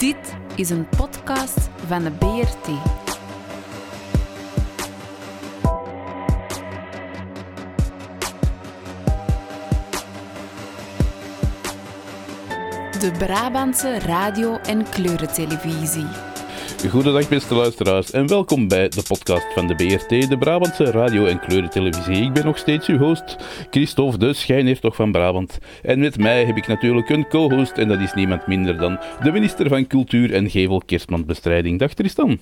Dit is een podcast van de BRT. De Brabantse radio- en kleurentelevisie. Goedendag beste luisteraars en welkom bij de podcast van de BRT, de Brabantse radio- en kleurentelevisie. Ik ben nog steeds uw host, Christophe de Schijnheertog van Brabant. En met mij heb ik natuurlijk een co-host en dat is niemand minder dan de minister van Cultuur en Gevel-Kerstmanbestrijding. Dag Tristan.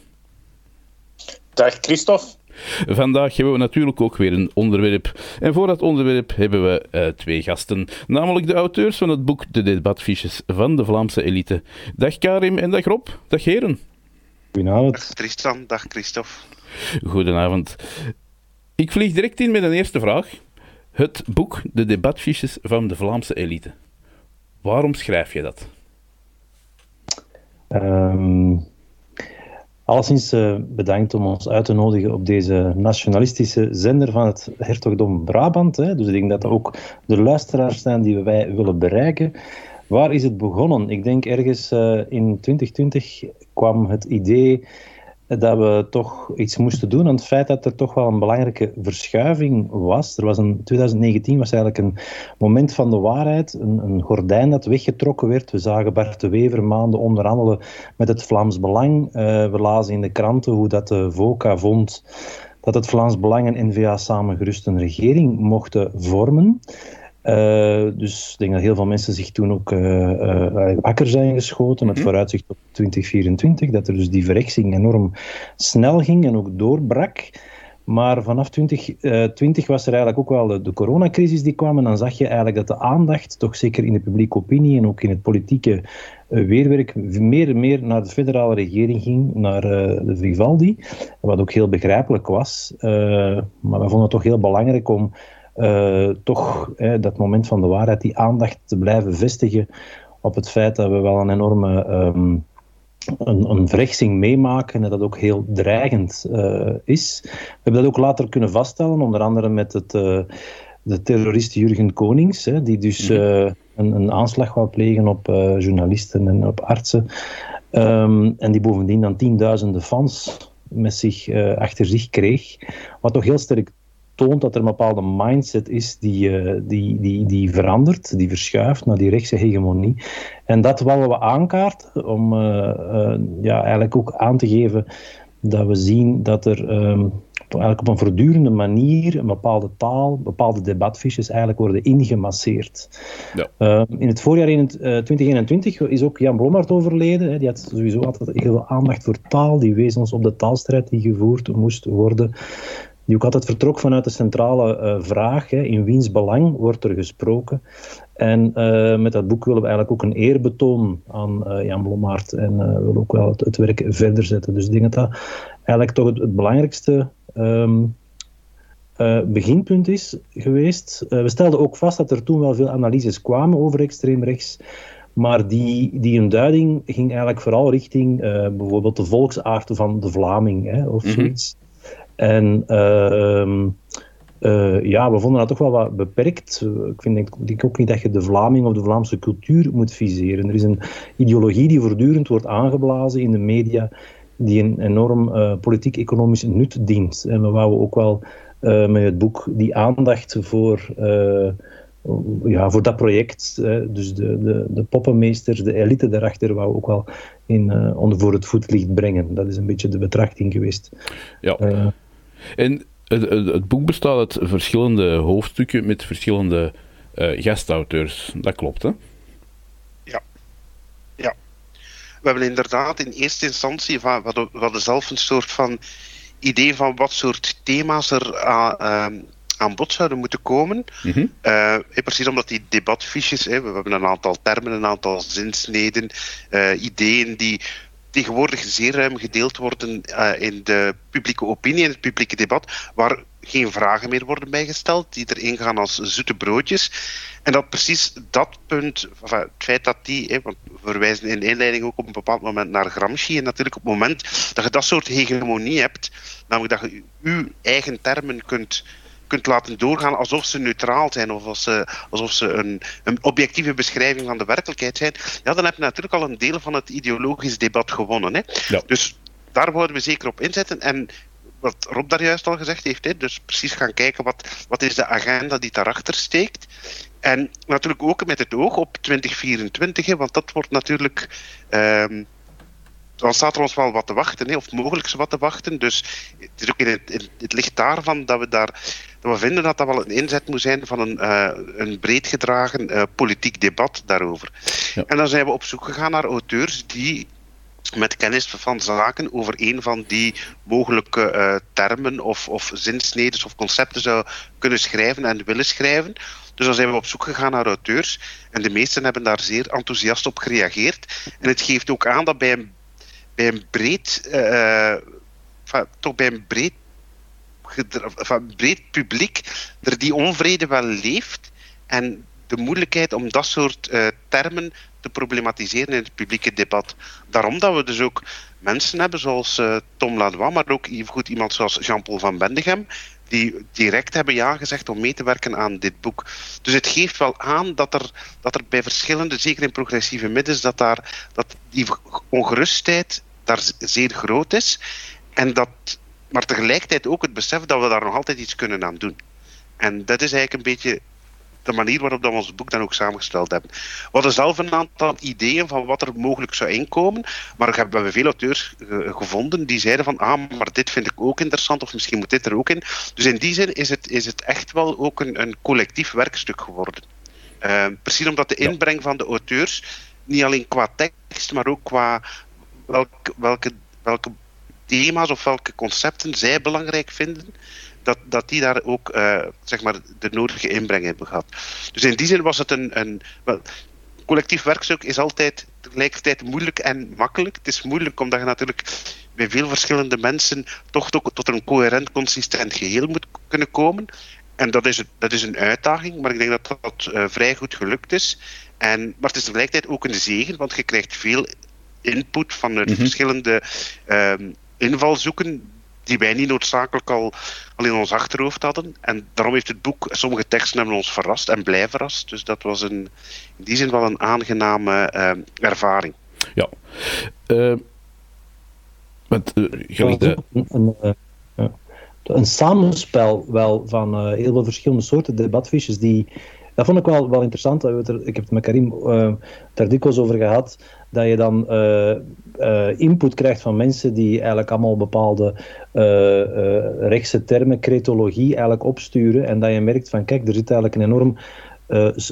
Dag Christophe. Vandaag hebben we natuurlijk ook weer een onderwerp. En voor dat onderwerp hebben we uh, twee gasten, namelijk de auteurs van het boek De Debatfiches van de Vlaamse elite. Dag Karim en dag Rob. Dag heren. Goedenavond. Dag Tristan, dag Christophe. Goedenavond. Ik vlieg direct in met een eerste vraag. Het boek De Debatfiches van de Vlaamse elite. Waarom schrijf je dat? Um, alleszins uh, bedankt om ons uit te nodigen op deze nationalistische zender van het Hertogdom Brabant. Hè. Dus ik denk dat dat ook de luisteraars zijn die wij willen bereiken. Waar is het begonnen? Ik denk ergens uh, in 2020 kwam het idee dat we toch iets moesten doen aan het feit dat er toch wel een belangrijke verschuiving was. Er was een, 2019 was eigenlijk een moment van de waarheid, een, een gordijn dat weggetrokken werd. We zagen Bart de Wever maanden onderhandelen met het Vlaams Belang. Uh, we lazen in de kranten hoe dat de VOCA vond dat het Vlaams Belang en N-VA samen gerust een regering mochten vormen. Uh, dus ik denk dat heel veel mensen zich toen ook uh, uh, wakker zijn geschoten met vooruitzicht op 2024. Dat er dus die verrechtsing enorm snel ging en ook doorbrak. Maar vanaf 2020 was er eigenlijk ook wel de, de coronacrisis die kwam. En dan zag je eigenlijk dat de aandacht, toch zeker in de publieke opinie en ook in het politieke weerwerk, meer en meer naar de federale regering ging, naar de Vivaldi. Wat ook heel begrijpelijk was. maar we vonden het toch heel belangrijk om uh, toch hè, dat moment van de waarheid, die aandacht te blijven vestigen op het feit dat we wel een enorme um, een, een verrechtsing meemaken en dat dat ook heel dreigend uh, is. We hebben dat ook later kunnen vaststellen, onder andere met het, uh, de terrorist Jurgen Konings, hè, die dus een, een, aanslag wou plegen op journalisten en op artsen. Um, en die bovendien dan tienduizenden fans met zich achter zich kreeg. Wat toch heel sterk toont dat er een bepaalde mindset is die, uh, die, die, die verandert, die verschuift naar die rechtse hegemonie. En dat willen we aankaarten om uh, uh, ja, eigenlijk ook aan te geven dat we zien dat er um, eigenlijk op een voortdurende manier een bepaalde taal, bepaalde debatfiches eigenlijk worden ingemasseerd. Ja. in het voorjaar in, 2021 is ook Jan Blommaert overleden. Hè. Die had sowieso altijd heel veel aandacht voor taal. Die wees ons op de taalstrijd die gevoerd moest worden die ook altijd vertrok vanuit de centrale uh, vraag, hè, in wiens belang wordt er gesproken. En uh, met dat boek willen we eigenlijk ook een eerbetoon aan uh, Jan Blommaert en we willen ook wel het, het, werk verder zetten. Dus ik denk dat dat eigenlijk toch het, het belangrijkste um, beginpunt is geweest. we stelden ook vast dat er toen wel veel analyses kwamen over extreem rechts. Maar die, die een duiding ging eigenlijk vooral richting bijvoorbeeld de volksaard van de Vlaming hè, of mm -hmm. En uh, uh, ja, we vonden dat toch wel wat beperkt. Ik vind denk, denk ook niet dat je de Vlaming of de Vlaamse cultuur moet viseren. Er is een ideologie die voortdurend wordt aangeblazen in de media, die een enorm uh, politiek-economisch nut dient. En we wouden ook wel uh, met het boek die aandacht voor ja, voor dat project, dus de, de, de poppenmeesters, de elite daarachter, wou ook wel in, onder voor het voetlicht brengen. Dat is een beetje de betrachting geweest. Ja. En het, het, boek bestaat uit verschillende hoofdstukken met verschillende uh, gastauteurs. Dat klopt, hè? Ja. Ja. We hebben inderdaad in eerste instantie, we hadden, we hadden zelf een soort van idee van wat soort thema's er aan aan bod zouden moeten komen. Mm -hmm. uh, precies omdat die debatfiches, hè, we hebben een aantal termen, een aantal zinsneden, ideeën die tegenwoordig zeer ruim gedeeld worden uh, in de publieke opinie, in het publieke debat, waar geen vragen meer worden bijgesteld, die erin gaan als zoete broodjes. En dat precies dat punt, het feit dat die, hè, want we verwijzen in de inleiding ook op een bepaald moment naar Gramsci, en natuurlijk op het moment dat je dat soort hegemonie hebt, namelijk dat je uw eigen termen kunt kunt laten doorgaan alsof ze neutraal zijn of als ze, alsof ze een, een objectieve beschrijving van de werkelijkheid zijn, ja, dan heb je natuurlijk al een deel van het ideologisch debat gewonnen. Hè? Ja. Dus daar worden we zeker op inzetten. En wat Rob daar juist al gezegd heeft, hè, dus precies gaan kijken wat, wat is de agenda die daarachter steekt. En natuurlijk ook met het oog op 2024, hè, want dat wordt natuurlijk. ehm, dan staat er ons wel wat te wachten, hè, of mogelijk wat te wachten. Dus het is ook in het, in het licht daarvan dat we daar dat we vinden dat dat wel een inzet moet zijn van een, eh, een breed gedragen eh, politiek debat daarover. Ja. En dan zijn we op zoek gegaan naar auteurs die met kennis van zaken over een van die mogelijke eh, termen of, of zinsneden of concepten zou kunnen schrijven en willen schrijven. Dus dan zijn we op zoek gegaan naar auteurs. En de meesten hebben daar zeer enthousiast op gereageerd. En het geeft ook aan dat bij een, bij een breed, enfin, toch bij een breed, enfin, breed publiek er die onvrede wel leeft. En de moeilijkheid om dat soort eh, termen te problematiseren in het publieke debat. Daarom dat we dus ook mensen hebben zoals eh, Tom Lanois, maar ook goed iemand zoals Jean-Paul van Bendegem, die direct hebben ja gezegd om mee te werken aan dit boek. Dus het geeft wel aan dat er, dat er bij verschillende, zeker in progressieve middens, dat, daar, dat die ongerustheid daar zeer groot is. En dat, maar tegelijkertijd ook het besef dat we daar nog altijd iets kunnen aan doen. En dat is eigenlijk een beetje de manier waarop dat we ons boek dan ook samengesteld hebben. We hadden zelf een aantal ideeën van wat er mogelijk zou inkomen, maar we hebben veel auteurs gevonden die zeiden van ah, maar dit vind ik ook interessant of misschien moet dit er ook in. Dus in die zin is het, is het echt wel ook een, een collectief werkstuk geworden. Eh, precies omdat de inbreng van de auteurs, niet alleen qua tekst, maar ook qua welke, welke, welke thema's of welke concepten zij belangrijk vinden, dat, dat die daar ook eh, zeg maar de nodige inbreng hebben gehad. Dus in die zin was het een. een wel, collectief werkstuk is altijd tegelijkertijd moeilijk en makkelijk. Het is moeilijk omdat je natuurlijk bij veel verschillende mensen toch tot, tot een coherent, consistent geheel moet kunnen komen. En dat is, het, dat is een uitdaging, maar ik denk dat dat eh, vrij goed gelukt is. En, maar het is tegelijkertijd ook een zegen, want je krijgt veel input vanuit Mhm. verschillende ehm, invalshoeken die wij niet noodzakelijk al, al in ons achterhoofd hadden. En daarom heeft het boek, sommige teksten hebben ons verrast en blij verrast. Dus dat was een, in die zin wel een aangename ehm, ervaring. Ja. Eh, want, eh, gelijk de- een, een, eh, ja. een samenspel wel van eh, heel veel verschillende soorten debatfiches. Die, dat vond ik wel, wel interessant. Er- Ik heb het met Karim eh daar dikwijls over gehad. Dat je dan eh, eh, input krijgt van mensen die eigenlijk allemaal bepaalde eh, rechtse termen, cretologie eigenlijk opsturen. En dat je merkt van kijk, er zit eigenlijk een enorm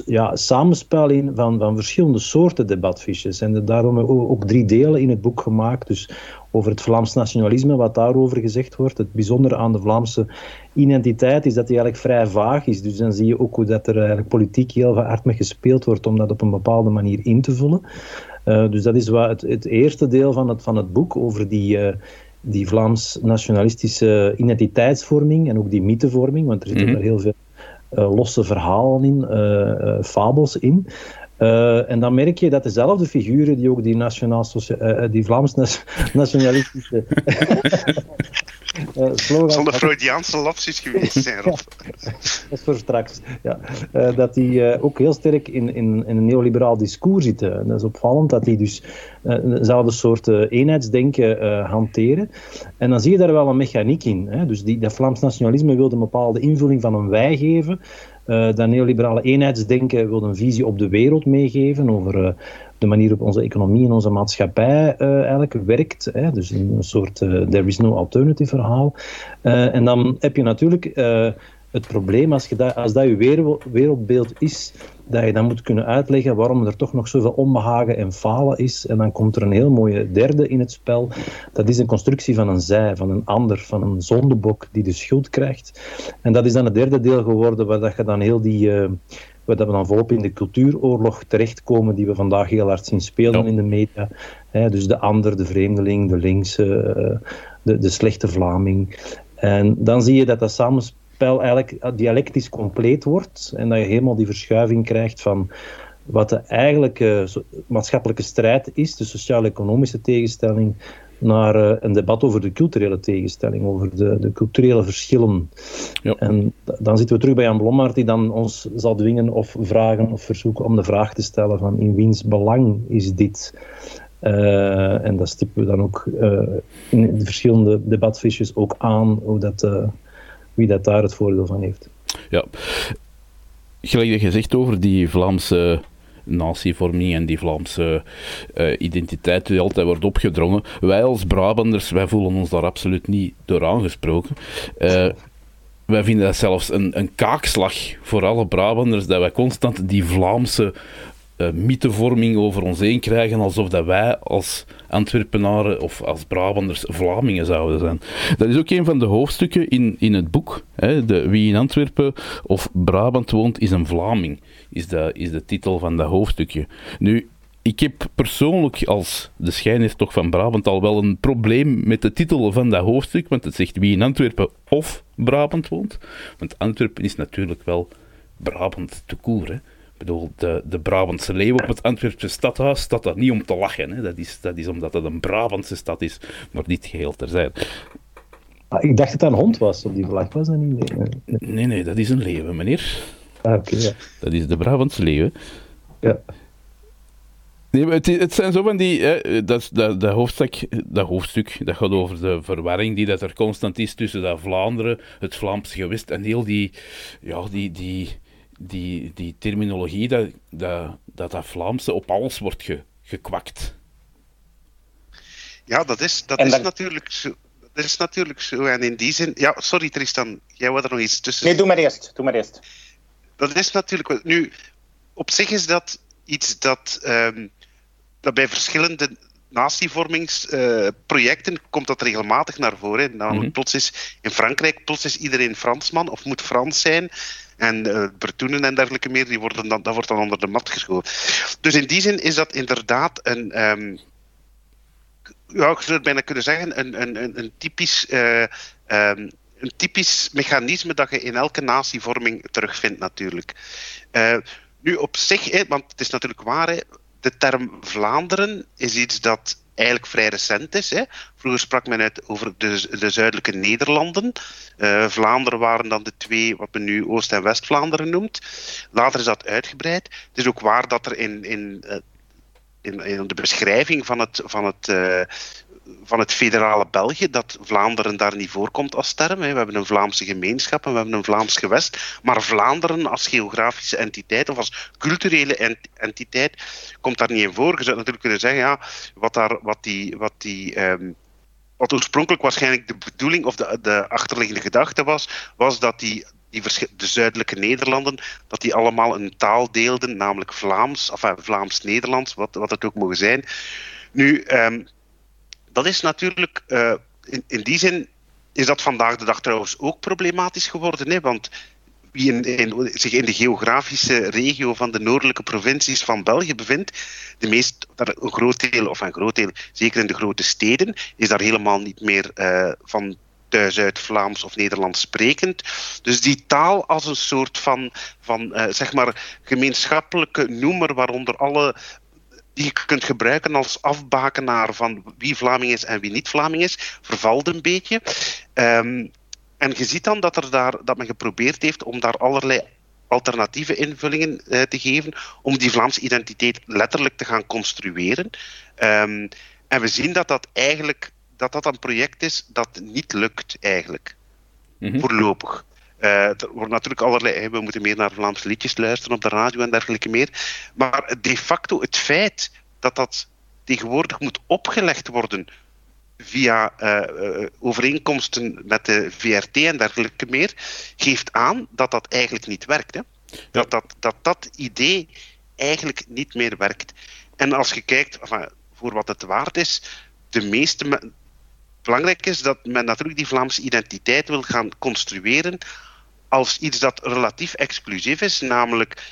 ja, samenspel in van, van verschillende soorten debatfiches. En daarom hebben we ook drie delen in het boek gemaakt. Dus over het Vlaams nationalisme, wat daarover gezegd wordt. Het bijzondere aan de Vlaamse identiteit is dat die eigenlijk vrij vaag is. Dus dan zie je ook hoe dat er eigenlijk politiek heel hard mee gespeeld wordt om dat op een bepaalde manier in te vullen. Eh, dus dat is wat het, het eerste deel van het, van het boek over die, eh, die Vlaams-nationalistische identiteitsvorming en ook die mythevorming, want er zitten Mhm. daar heel veel eh, losse verhalen in, fabels in. Eh, en dan merk je dat dezelfde figuren die ook die, nationaal eh, eh, die Vlaams-nationalistische uh, slogan... Zonder Freudiaanse lapsus geweest zijn, Rob. Dat is voor straks. Ja. Dat die ook heel sterk in, in, in een neoliberaal discours zitten. En dat is opvallend dat die dus eenzelfde soort eenheidsdenken hanteren. En dan zie je daar wel een mechaniek in. Hè? Dus die, dat Vlaams nationalisme wilde een bepaalde invulling van een wij geven. Eh, dat neoliberale eenheidsdenken wil een visie op de wereld meegeven over eh, de manier waarop onze economie en onze maatschappij eh, eigenlijk werkt. Hè? Dus een, soort there is no alternative verhaal. En dan heb je natuurlijk het probleem, als, je dat, als dat je wereld- wereldbeeld is, dat je dan moet kunnen uitleggen waarom er toch nog zoveel onbehagen en falen is. En dan komt er een heel mooie derde in het spel. Dat is een constructie van een zij, van een ander, van een zondebok die de schuld krijgt. En dat is dan het derde deel geworden, waar dat je dan heel die... waar dat we dan volop in de cultuuroorlog terechtkomen, die we vandaag heel hard zien spelen Ja. in de media. Dus de ander, de vreemdeling, de linkse, eh, de, de slechte Vlaming. En dan zie je dat dat samenspel eigenlijk dialectisch compleet wordt en dat je helemaal die verschuiving krijgt van wat de eigenlijke maatschappelijke strijd is, de sociaal-economische tegenstelling, naar uh, een debat over de culturele tegenstelling, over de, de culturele verschillen. Ja. En dan zitten we terug bij Jan Blommaert, die dan ons zal dwingen of vragen of verzoeken om de vraag te stellen van in wiens belang is dit? Uh, en dat stippen we dan ook uh, in de verschillende debatfiches ook aan, hoe dat, wie dat daar het voordeel van heeft. Ja, gelijk dat je zegt over die Vlaamse natievorming en die Vlaamse uh, identiteit die altijd wordt opgedrongen. Wij als Brabanders, wij voelen ons daar absoluut niet door aangesproken. Uh, wij vinden dat zelfs een, een kaakslag voor alle Brabanders, dat wij constant die Vlaamse uh, mythevorming over ons heen krijgen, alsof dat wij als Antwerpenaren of als Brabanders Vlamingen zouden zijn. Dat is ook een van de hoofdstukken in, in het boek. Hè, de, wie in Antwerpen of Brabant woont, is een Vlaming, is de, is de titel van dat hoofdstukje. Nu, ik heb persoonlijk als de schijn toch van Brabant al wel een probleem met de titel van dat hoofdstuk, want het zegt wie in Antwerpen of Brabant woont. Want Antwerpen is natuurlijk wel Brabant te koer. Hè. Ik bedoel, de, de Brabantse leeuw op het Antwerpse stadhuis staat dat niet om te lachen. Hè. Dat, is, dat is omdat het een Brabantse stad is, maar niet geheel terzijde. Ah, ik dacht dat dat een hond was, op die vlag was dat niet? Nee, nee, nee dat is een leeuw, meneer. Ah, oké, ja. Dat is de Brabantse leeuw. Ja. Nee, het, het, zijn zo van die. Hè, dat, dat, dat, hoofdstuk, dat hoofdstuk dat gaat over de verwarring die dat er constant is tussen dat Vlaanderen, het Vlaamse gewest en heel die. Ja, die, die die, die terminologie, dat, dat, dat, dat Vlaamse op alles wordt ge, gekwakt. Ja, dat is, dat is natuurlijk zo. Dat is natuurlijk zo. En in die zin... Ja, sorry Tristan, jij wou er nog iets tussen... Nee, doe maar eerst. Doe maar eerst. Dat is natuurlijk... Nu, op zich is dat iets dat, um, dat bij verschillende natievormingsprojecten uh, komt dat regelmatig naar voren. Namelijk, mm -hmm. plots is in Frankrijk plots is iedereen Fransman of moet Frans zijn. En uh, Bertoenen en dergelijke meer, die worden dan, dat wordt dan onder de mat geschoven. Dus in die zin is dat inderdaad een. Um, ja, ik zou het bijna kunnen zeggen, een, een, een, typisch. Uh, um, een typisch mechanisme dat je in elke natievorming terugvindt, natuurlijk. Uh, nu op zich, hè, want het is natuurlijk waar, de term Vlaanderen is iets dat eigenlijk vrij recent is. Hè. Vroeger sprak men uit over de, de zuidelijke Nederlanden. Uh, Vlaanderen waren dan de twee, wat men nu Oost- en West-Vlaanderen noemt. Later is dat uitgebreid. Het is ook waar dat er in, in, eh, in, in de beschrijving van het, van het uh, van het federale België, dat Vlaanderen daar niet voorkomt als term. We hebben een Vlaamse gemeenschap en we hebben een Vlaams gewest. Maar Vlaanderen als geografische entiteit of als culturele entiteit komt daar niet in voor. Je zou natuurlijk kunnen zeggen, ja, wat, daar, wat die, wat die um, wat oorspronkelijk waarschijnlijk de bedoeling of de, de achterliggende gedachte was, was dat die, die de zuidelijke Nederlanden, dat die allemaal een taal deelden, namelijk Vlaams, of Vlaams-Nederlands, wat, wat het ook mogen zijn. Nu, um, dat is natuurlijk, uh, in, in die zin is dat vandaag de dag trouwens ook problematisch geworden. Hè? Want wie in, zich in de geografische regio van de noordelijke provincies van België bevindt, de meest, een groot deel, of een groot deel, zeker in de grote steden, is daar helemaal niet meer uh, van thuis uit Vlaams of Nederlands sprekend. Dus die taal als een soort van, van uh, zeg maar gemeenschappelijke noemer waaronder alle die je kunt gebruiken als afbakenaar van wie Vlaming is en wie niet Vlaming is, vervalt een beetje. Um, en je ziet dan dat, er daar, dat men geprobeerd heeft om daar allerlei alternatieve invullingen uh, te geven, om die Vlaamse identiteit letterlijk te gaan construeren. Um, en we zien dat dat eigenlijk dat dat een project is dat niet lukt, eigenlijk. Mm -hmm. Voorlopig. Er wordt natuurlijk allerlei. We moeten meer naar Vlaamse liedjes luisteren op de radio en dergelijke meer. Maar de facto het feit dat dat tegenwoordig moet opgelegd worden via uh, overeenkomsten met de VRT en dergelijke meer, geeft aan dat dat eigenlijk niet werkt. Hè? Dat, dat, dat dat idee eigenlijk niet meer werkt. En als je kijkt, enfin, voor wat het waard is, de meeste. Belangrijk is dat men natuurlijk die Vlaamse identiteit wil gaan construeren als iets dat relatief exclusief is, namelijk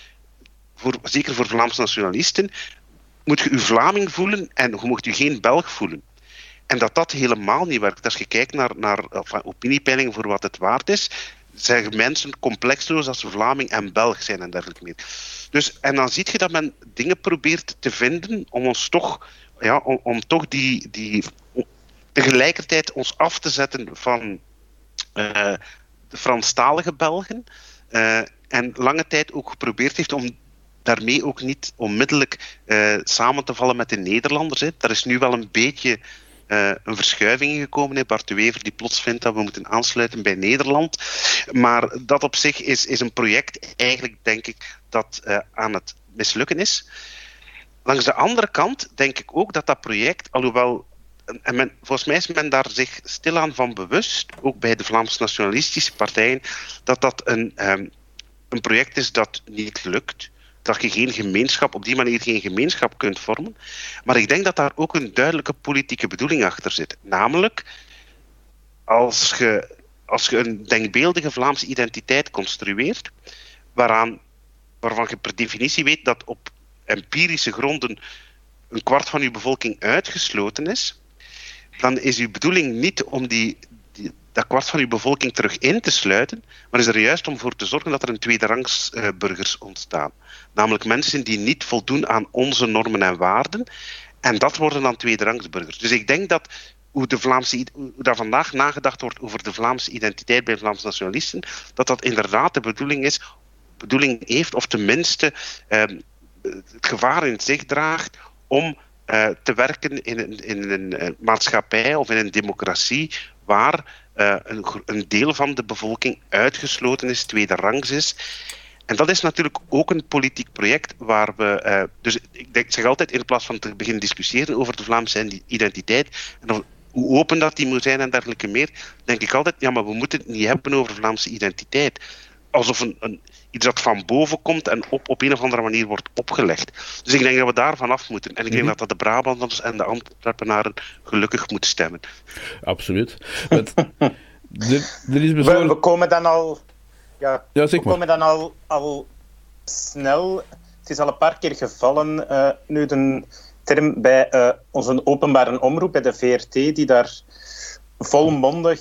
voor, zeker voor Vlaamse nationalisten, moet je je Vlaming voelen en je mocht je geen Belg voelen. En dat dat helemaal niet werkt. Als je kijkt naar, naar opiniepeilingen voor wat het waard is, zeggen mensen complexloos als ze Vlaming en Belg zijn en dergelijke meer. Dus, en dan zie je dat men dingen probeert te vinden om ons toch, ja, om, toch die, die tegelijkertijd ons af te zetten van de Franstalige Belgen. Uh, en lange tijd ook geprobeerd heeft om daarmee ook niet onmiddellijk uh, samen te vallen met de Nederlanders. Hè. Daar is nu wel een beetje uh, een verschuiving in gekomen. Hè. Bart Wever die plots vindt dat we moeten aansluiten bij Nederland. Maar dat op zich is, is een project, eigenlijk denk ik, dat aan het mislukken is. Langs de andere kant denk ik ook dat dat project, alhoewel en men, volgens mij is men daar zich stilaan van bewust, ook bij de Vlaamse nationalistische partijen, dat dat een, um, een project is dat niet lukt. Dat je geen gemeenschap, op die manier geen gemeenschap kunt vormen. Maar ik denk dat daar ook een duidelijke politieke bedoeling achter zit. Namelijk, als je, als je een denkbeeldige Vlaamse identiteit construeert, waaraan, waarvan je per definitie weet dat op empirische gronden een kwart van je bevolking uitgesloten is, dan is uw bedoeling niet om die, dat kwart van uw bevolking terug in te sluiten, maar is er juist om voor te zorgen dat er een tweederangs uh, burgers ontstaan. Namelijk mensen die niet voldoen aan onze normen en waarden. En dat worden dan tweederangs burgers. Dus ik denk dat hoe, de Vlaamse, hoe daar vandaag nagedacht wordt over de Vlaamse identiteit bij Vlaamse nationalisten, dat dat inderdaad de bedoeling is, bedoeling heeft, of tenminste uh, het gevaar in zich draagt om uh, te werken in een, in een maatschappij of in een democratie waar uh, een, een, deel van de bevolking uitgesloten is, tweederangs is. En dat is natuurlijk ook een politiek project waar we. Dus ik, denk, zeg altijd, in plaats van te beginnen discussiëren over de Vlaamse identiteit en of, hoe open dat die moet zijn en dergelijke meer, denk ik altijd, ja, maar we moeten het niet hebben over Vlaamse identiteit. Alsof een, een iets dat van boven komt en op, op een of andere manier wordt opgelegd. Dus ik denk dat we daar vanaf moeten. En ik denk mm -hmm. dat dat de Brabanders en de Antwerpenaren gelukkig moeten stemmen. Absoluut. Het, er, er is we, we, komen dan al... Ja, ja zeg we komen dan al, al snel... Het is al een paar keer gevallen, uh, nu de term bij uh, onze openbare omroep, bij de VRT, die daar volmondig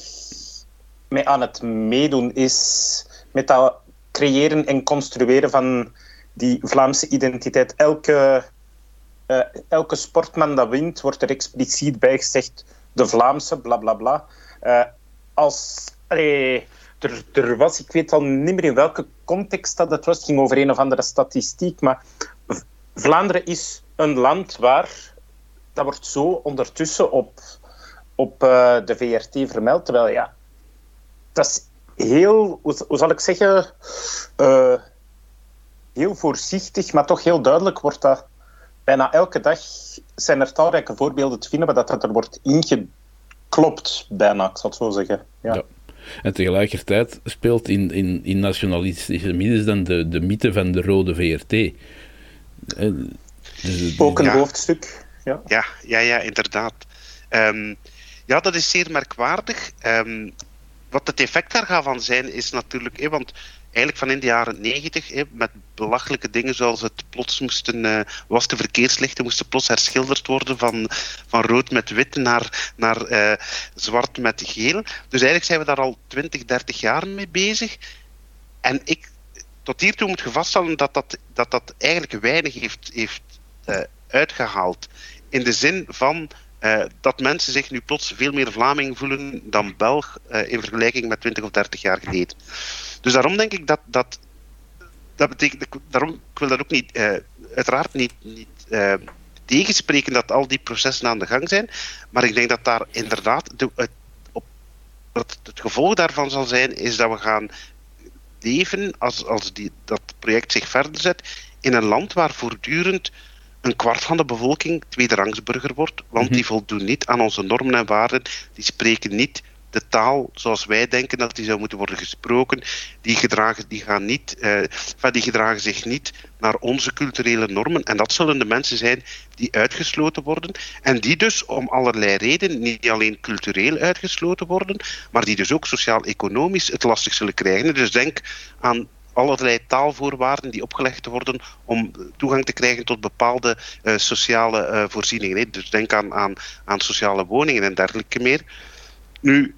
mee aan het meedoen is met dat creëren en construeren van die Vlaamse identiteit. Elke, uh, elke sportman dat wint, wordt er expliciet bij gezegd de Vlaamse, bla bla bla. Uh, als, er, er, was, ik weet al niet meer in welke context dat het was, het ging over een of andere statistiek, maar Vlaanderen is een land waar, dat wordt zo ondertussen op, op uh, de VRT vermeld, terwijl ja, dat is heel, hoe, hoe zal ik zeggen, uh, heel voorzichtig, maar toch heel duidelijk wordt dat bijna elke dag zijn er talrijke voorbeelden te vinden waar dat, dat er wordt ingeklopt, bijna, ik zal het zo zeggen. Ja. ja. En tegelijkertijd speelt in, in, in nationalistische middens dan de, de mythe van de rode VRT. Dus, Ook een ja. hoofdstuk. Ja, ja, ja, ja inderdaad. Um, ja, dat is zeer merkwaardig. Um, wat het effect daar gaat van zijn, is natuurlijk, want eigenlijk van in de jaren negentig, met belachelijke dingen zoals het plots moesten, uh, was de verkeerslichten moesten plots herschilderd worden van, van rood met wit naar, naar uh, zwart met geel. Dus eigenlijk zijn we daar al 20, 30 jaar mee bezig. En ik, tot hiertoe moet je vaststellen dat dat, dat, dat eigenlijk weinig heeft, heeft uh, uitgehaald. In de zin van uh, dat mensen zich nu plots veel meer Vlaming voelen dan Belg uh, in vergelijking met 20 of 30 jaar geleden. Dus daarom denk ik dat dat. dat betekent, daarom, ik wil dat ook niet, uh, uiteraard niet, niet tegenspreken dat al die processen aan de gang zijn. Maar ik denk dat daar inderdaad. De, het, op, het gevolg daarvan zal zijn, is dat we gaan leven, als, als die, dat project zich verder zet, in een land waar voortdurend een kwart van de bevolking tweederangsburger wordt, want die voldoen niet aan onze normen en waarden. Die spreken niet de taal zoals wij denken dat die zou moeten worden gesproken. Die, gedragen, die, gaan niet, uh, die gedragen zich niet naar onze culturele normen. En dat zullen de mensen zijn die uitgesloten worden. En die dus om allerlei redenen niet alleen cultureel uitgesloten worden, maar die dus ook sociaal-economisch het lastig zullen krijgen. Dus denk aan allerlei taalvoorwaarden die opgelegd worden om toegang te krijgen tot bepaalde uh, sociale uh, voorzieningen. Hè. Dus denk aan, aan, aan sociale woningen en dergelijke meer. Nu,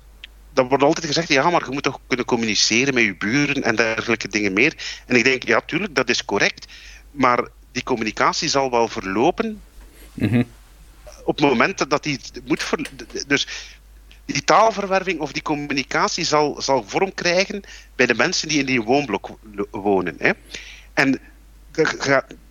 dan wordt altijd gezegd, ja, maar je moet toch kunnen communiceren met je buren en dergelijke dingen meer. En ik denk, ja, tuurlijk, dat is correct. Maar die communicatie zal wel verlopen. Mm -hmm. op het moment dat die moet. Ver, dus die taalverwerving of die communicatie zal, zal vorm krijgen bij de mensen die in die woonblok wonen. Hè. En,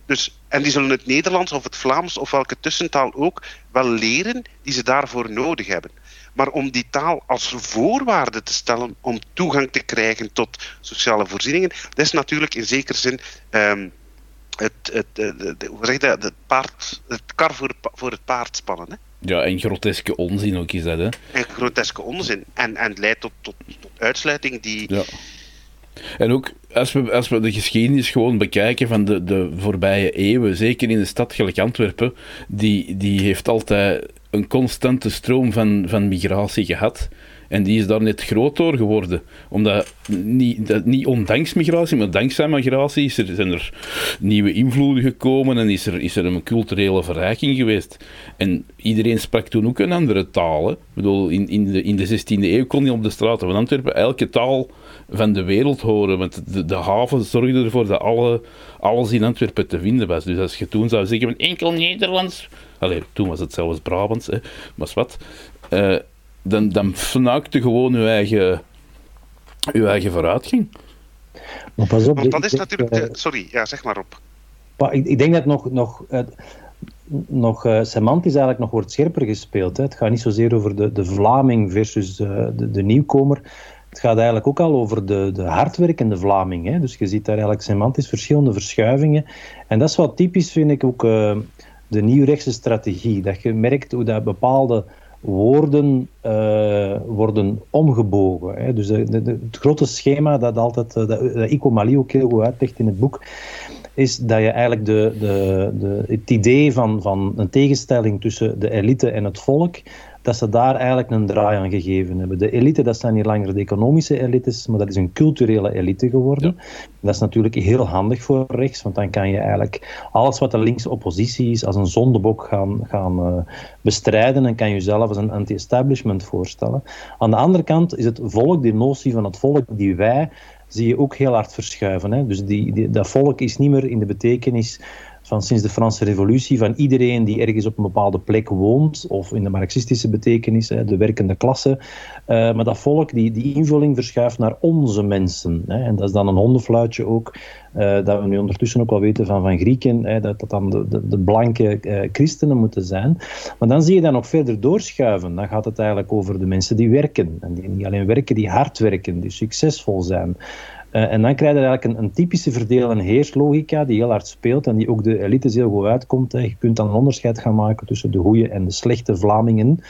dus, en die zullen het Nederlands of het Vlaams of welke tussentaal ook wel leren die ze daarvoor nodig hebben. Maar om die taal als voorwaarde te stellen om toegang te krijgen tot sociale voorzieningen, dat is natuurlijk in zekere zin um, het, het, het, dat, het, paard, het kar voor, voor het paard spannen. Hè? Ja, en groteske onzin ook is dat, hè? En groteske onzin. En, en leidt tot, tot, tot uitsluiting die... Ja. En ook als we, als we de geschiedenis gewoon bekijken van de, de voorbije eeuwen, zeker in de stad gelijk Antwerpen, die, die heeft altijd een constante stroom van, van migratie gehad. En die is daar net groot door geworden. Omdat, niet, dat, niet ondanks migratie, maar dankzij migratie is er, zijn er nieuwe invloeden gekomen en is er, is er een culturele verrijking geweest. En iedereen sprak toen ook een andere taal. Ik bedoel, in, in, de, in de 16e eeuw kon je op de straten van Antwerpen elke taal van de wereld horen. Want de, de haven zorgde ervoor dat alle, alles in Antwerpen te vinden was. Dus als je toen zou zeggen enkel Nederlands. Allee, toen was het zelfs Brabants, hè, maar wat. Uh, dan, dan fnuikte gewoon je eigen, je eigen vooruitgang. Maar pas op, Want dat is natuurlijk. De, sorry, ja, zeg maar op. Ik, ik denk dat nog. nog uh, nog uh, semantisch eigenlijk nog wordt scherper gespeeld. Hè. Het gaat niet zozeer over de, de Vlaming versus uh, de, de nieuwkomer. Het gaat eigenlijk ook al over de, de hardwerkende Vlaming. Hè. Dus je ziet daar eigenlijk semantisch verschillende verschuivingen. En dat is wat typisch, vind ik, ook uh, de nieuwrechtse strategie. Dat je merkt hoe dat bepaalde woorden uh, worden omgebogen. Hè. Dus het grote schema dat altijd, dat, dat Ico Mali ook heel goed uitlegt in het boek, is dat je eigenlijk de, de, de, het idee van, van een tegenstelling tussen de elite en het volk, dat ze daar eigenlijk een draai aan gegeven hebben. De elite, dat zijn niet langer de economische elites, maar dat is een culturele elite geworden. Dat is natuurlijk heel handig voor rechts, want dan kan je eigenlijk alles wat de linkse oppositie is als een zondebok gaan, gaan uh, bestrijden en kan je jezelf als een anti-establishment voorstellen. Aan de andere kant is het volk, die notie van het volk die wij, zie je ook heel hard verschuiven. Hè? Dus die, die, dat volk is niet meer in de betekenis van sinds de Franse Revolutie, van iedereen die ergens op een bepaalde plek woont, of in de marxistische betekenis, de werkende klasse. Uh, maar dat volk, die, die invulling verschuift naar onze mensen. En dat is dan een hondenfluitje ook, uh, dat we nu ondertussen ook wel weten van, van Grieken, dat dat dan de, de, de blanke uh, christenen moeten zijn. Maar dan zie je dat nog verder doorschuiven. Dan gaat het eigenlijk over de mensen die werken. En die niet alleen werken, die hard werken, die succesvol zijn. Uh, en dan krijg je eigenlijk een, typische verdeel- en heerslogica die heel hard speelt en die ook de elites heel goed uitkomt. Je kunt dan een onderscheid gaan maken tussen de goede en de slechte Vlamingen.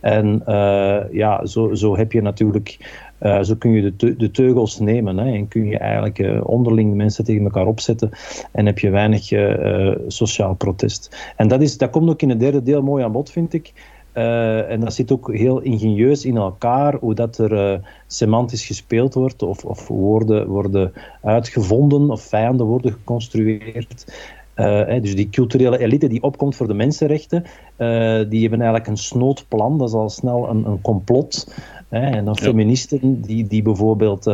En uh, ja, zo, zo heb je natuurlijk, uh, zo kun je de, de teugels nemen hè, en kun je eigenlijk uh, onderling mensen tegen elkaar opzetten en heb je weinig sociaal protest. En dat, is, dat komt ook in het derde deel mooi aan bod, vind ik. Uh, en dat zit ook heel ingenieus in elkaar, hoe dat er uh, semantisch gespeeld wordt, of, of, woorden worden uitgevonden, of vijanden worden geconstrueerd. Uh, hè, dus die culturele elite die opkomt voor de mensenrechten, die hebben eigenlijk een snoodplan, dat is al snel een, een complot. Hè, en dan ja. feministen die, die bijvoorbeeld,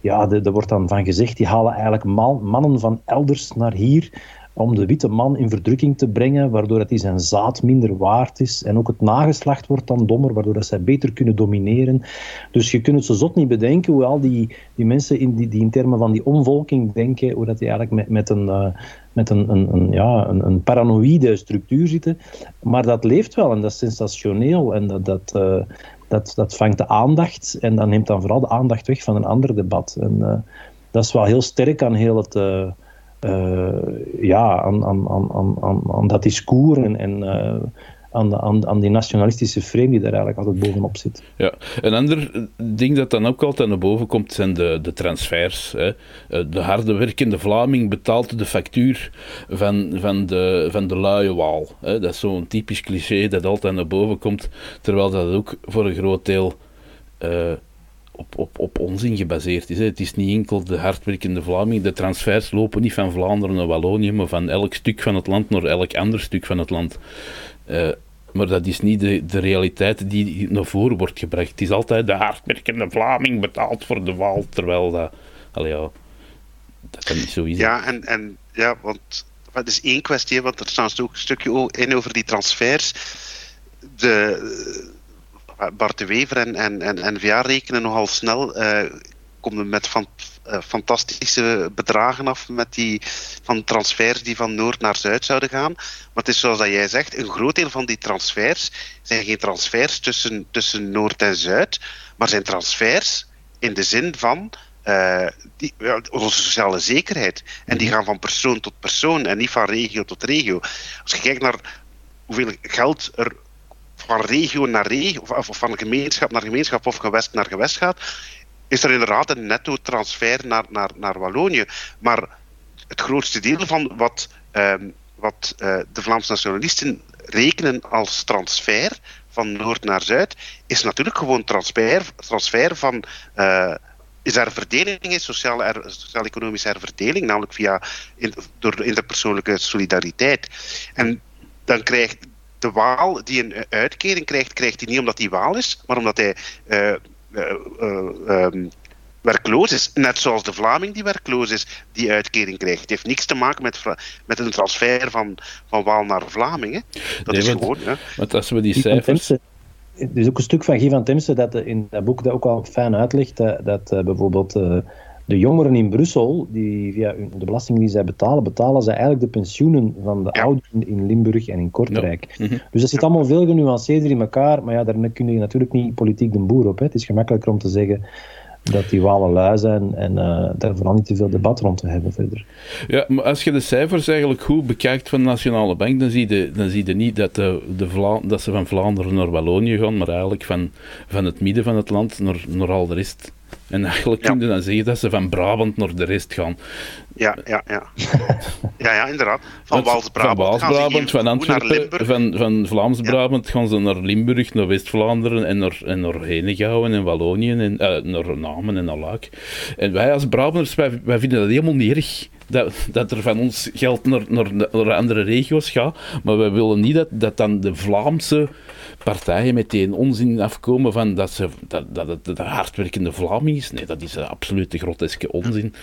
ja, er wordt dan van gezegd, die halen eigenlijk man, mannen van elders naar hier om de witte man in verdrukking te brengen, waardoor dat hij zijn zaad minder waard is. En ook het nageslacht wordt dan dommer, waardoor dat zij beter kunnen domineren. Dus je kunt het zo zot niet bedenken hoe al die, die mensen in, die, die in termen van die omvolking denken, hoe dat die eigenlijk met, met een... Uh, met een, een, ja, een, een, paranoïde structuur zitten. Maar dat leeft wel en dat is sensationeel en dat, dat, uh, dat, dat vangt de aandacht en dat neemt dan vooral de aandacht weg van een ander debat. En uh, dat is wel heel sterk aan heel het, ja, aan, aan, aan, aan, aan dat discours en, en uh, aan, aan, aan die nationalistische frame die daar eigenlijk altijd bovenop zit. Ja, een ander ding dat dan ook altijd naar boven komt zijn de, de transfers. Hè. Eh, de harde werkende Vlaming betaalt de factuur van, van, de, van de luie waal. Hè. Dat is zo'n typisch cliché dat altijd naar boven komt, terwijl dat ook voor een groot deel op, op, op onzin gebaseerd is. Hè. Het is niet enkel de hardwerkende Vlaming. De transfers lopen niet van Vlaanderen naar Wallonië, maar van elk stuk van het land naar elk ander stuk van het land. Uh, maar dat is niet de, de realiteit die naar voren wordt gebracht. Het is altijd de hardwerkende Vlaming betaald voor de Waal, terwijl dat... Allee, dat kan niet zo zijn. Ja, en, en ja, want het is één kwestie, want er staat ook een stukje in over die transfers. de, Bart de Wever en, en, en, en VA rekenen nogal snel, uh, komen met van, uh, fantastische bedragen af met die, van transfers die van noord naar zuid zouden gaan. Maar het is zoals dat jij zegt, een groot deel van die transfers zijn geen transfers tussen, tussen noord en zuid, maar zijn transfers in de zin van uh, die, onze sociale zekerheid. En die mhm. gaan van persoon tot persoon en niet van regio tot regio. Als je kijkt naar hoeveel geld er van regio naar regio, of, van gemeenschap naar gemeenschap of gewest naar gewest gaat, is er inderdaad een netto transfer naar, naar, naar Wallonië. Maar het grootste deel van wat, ehm, wat uh, de Vlaamse nationalisten rekenen als transfer van noord naar zuid, is natuurlijk gewoon transfer, transfer van. Uh, is er verdeling is, sociale, sociaal-economische herverdeling, namelijk via in, door interpersoonlijke solidariteit. En dan krijgt de Waal die een uitkering krijgt, krijgt hij niet omdat hij Waal is, maar omdat hij uh, uh, um, werkloos is. Net zoals de Vlaming die werkloos is, die uitkering krijgt. Het heeft niks te maken met, met een transfer van, van Waal naar Vlaming. Dat is gewoon. Hè. Want als we die cijfers. Er is ook een stuk van Guy van Temse dat in dat boek dat ook al fijn uitlegt, dat, dat bijvoorbeeld de jongeren in Brussel, die via de belasting die zij betalen, betalen zij eigenlijk de pensioenen van de ouderen in Limburg en in Kortrijk. Mhm. Dus dat zit allemaal veel genuanceerder in elkaar, maar ja, daar kun je natuurlijk niet politiek de boer op. Hè. Het is gemakkelijker om te zeggen dat die walen lui zijn en uh, daar vooral niet te veel debat rond te hebben verder. Ja, maar als je de cijfers eigenlijk goed bekijkt van de Nationale Bank, dan zie je, dan zie je niet dat, de, de Vla dat ze van Vlaanderen naar Wallonië gaan, maar eigenlijk van, van het midden van het land naar, naar al de rest. En eigenlijk ja. kun je dan zeggen dat ze van Brabant naar de rest gaan. Ja, ja, ja. ja, ja inderdaad. Van Waals-Brabant. Van van Antwerpen, van, van Vlaams-Brabant gaan ze naar Limburg, naar West-Vlaanderen en naar, en naar Henegouwen en Wallonië en uh, naar Namen en naar. En wij als Brabanders, wij, wij vinden dat helemaal niet erg. Dat, dat er van ons geld naar, naar, naar andere regio's gaat, maar wij willen niet dat, dat dan de Vlaamse partijen meteen onzin afkomen van dat, ze, dat, dat het de hardwerkende Vlaming is. Nee, dat is een absolute groteske onzin.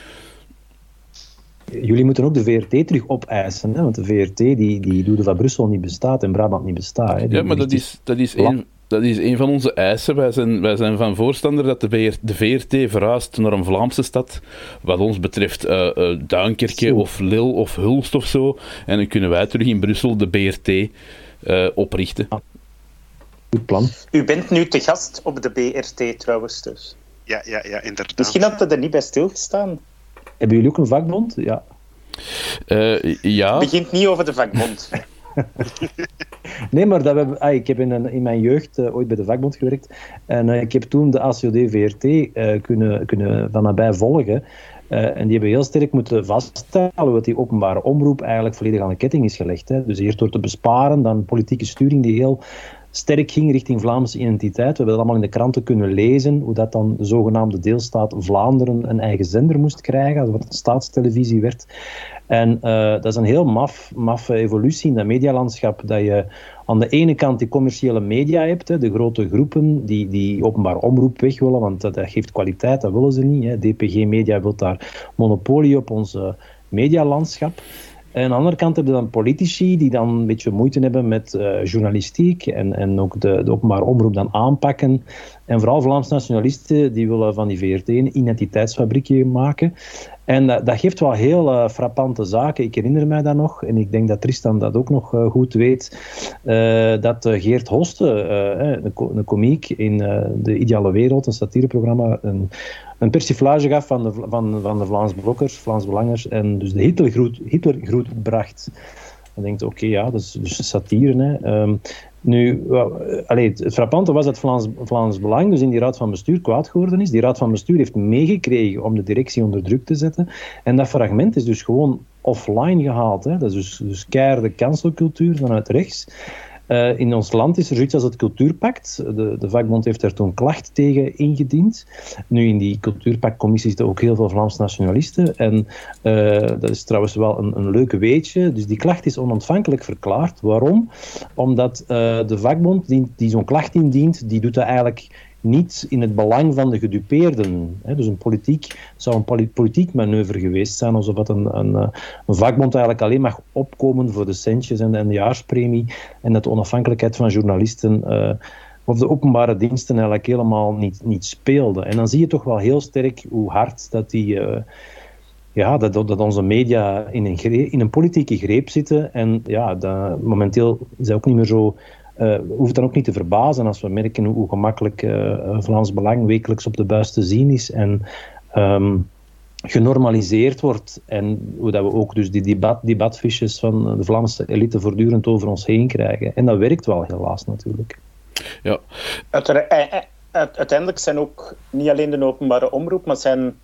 Jullie moeten ook de VRT terug opeisen, hè? want de VRT die, die doet van Brussel niet bestaat en Brabant niet bestaat. Hè? Ja, maar dat is, dat is één dat is een van onze eisen. Wij zijn, wij zijn van voorstander dat de, de VRT verhuist naar een Vlaamse stad. Wat ons betreft uh, uh, Duinkerke of Lille of Hulst of zo. En dan kunnen wij terug in Brussel de BRT uh, eh, oprichten. Goed plan. U bent nu te gast op de BRT trouwens dus. Ja, ja, ja, inderdaad. Misschien had het er niet bij stilgestaan. Hebben jullie ook een vakbond? Ja. Uh, ja. Het begint niet over de vakbond. nee, maar dat we, ah, ik heb in, in mijn jeugd uh, ooit bij de vakbond gewerkt. En uh, ik heb toen de ACOD-VRT uh, kunnen, kunnen van nabij volgen. en die hebben heel sterk moeten vaststellen dat die openbare omroep eigenlijk volledig aan de ketting is gelegd. Hè. Dus eerst door te besparen, dan politieke sturing die heel sterk ging richting Vlaamse identiteit. We hebben dat allemaal in de kranten kunnen lezen, hoe dat dan de zogenaamde deelstaat Vlaanderen een eigen zender moest krijgen, wat staatstelevisie werd. En uh, dat is een heel maf, maffe evolutie in dat medialandschap, dat je aan de ene kant die commerciële media hebt, hè, de grote groepen die, die openbaar omroep weg willen, want dat, dat geeft kwaliteit, dat willen ze niet. Hè. DPG Media wil daar monopolie op ons medialandschap. En aan de andere kant heb je dan politici die dan een beetje moeite hebben met uh, journalistiek en, en ook de, de openbare omroep dan aanpakken. En vooral Vlaams nationalisten die willen van die VRT een identiteitsfabriekje maken. En dat, dat geeft wel heel frappante zaken. Ik herinner mij dat nog, en ik denk dat Tristan dat ook nog goed weet, dat Geert Hoste, een, een komiek in De Ideale Wereld, een satireprogramma, een, een persiflage gaf van de, van, van de Vlaams blokkers, Vlaams belangers, en dus de Hitlergroet, Hitlergroet bracht. Dan denkt oké, ja, dat is dus satire. Hè. Um, nu, allee, het frappante was dat Vlaams, Vlaams Belang dus in die raad van bestuur kwaad geworden is. Die raad van bestuur heeft meegekregen om de directie onder druk te zetten. En dat fragment is dus gewoon offline gehaald. Hè. Dat is dus, dus keiharde cancelcultuur vanuit rechts. Uh, in ons land is er zoiets als het Cultuurpact. De, de vakbond heeft daar toen klacht tegen ingediend. Nu, in die Cultuurpactcommissie zitten ook heel veel Vlaams nationalisten. En uh, dat is trouwens wel een, een leuke weetje. Dus die klacht is onontvankelijk verklaard. Waarom? Omdat uh, de vakbond die, die zo'n klacht indient, die doet dat eigenlijk niet in het belang van de gedupeerden. Hè. Dus een politiek zou een politiek manoeuvre geweest zijn, alsof het een, een, een, vakbond eigenlijk alleen mag opkomen voor de centjes en, de jaarspremie en dat de onafhankelijkheid van journalisten uh, of de openbare diensten eigenlijk helemaal niet, niet speelde. En dan zie je toch wel heel sterk hoe hard dat die... Uh, ja, dat, dat onze media in een, in een politieke greep zitten. En ja, dat, momenteel is dat ook niet meer zo. Uh, hoeft dan ook niet te verbazen als we merken hoe, gemakkelijk uh, Vlaams Belang wekelijks op de buis te zien is. En um, genormaliseerd wordt. En hoe dat we ook dus die debat, debatfiches van de Vlaamse elite voortdurend over ons heen krijgen. En dat werkt wel helaas natuurlijk. Ja. Uiteindelijk zijn ook niet alleen de openbare omroep, maar zijn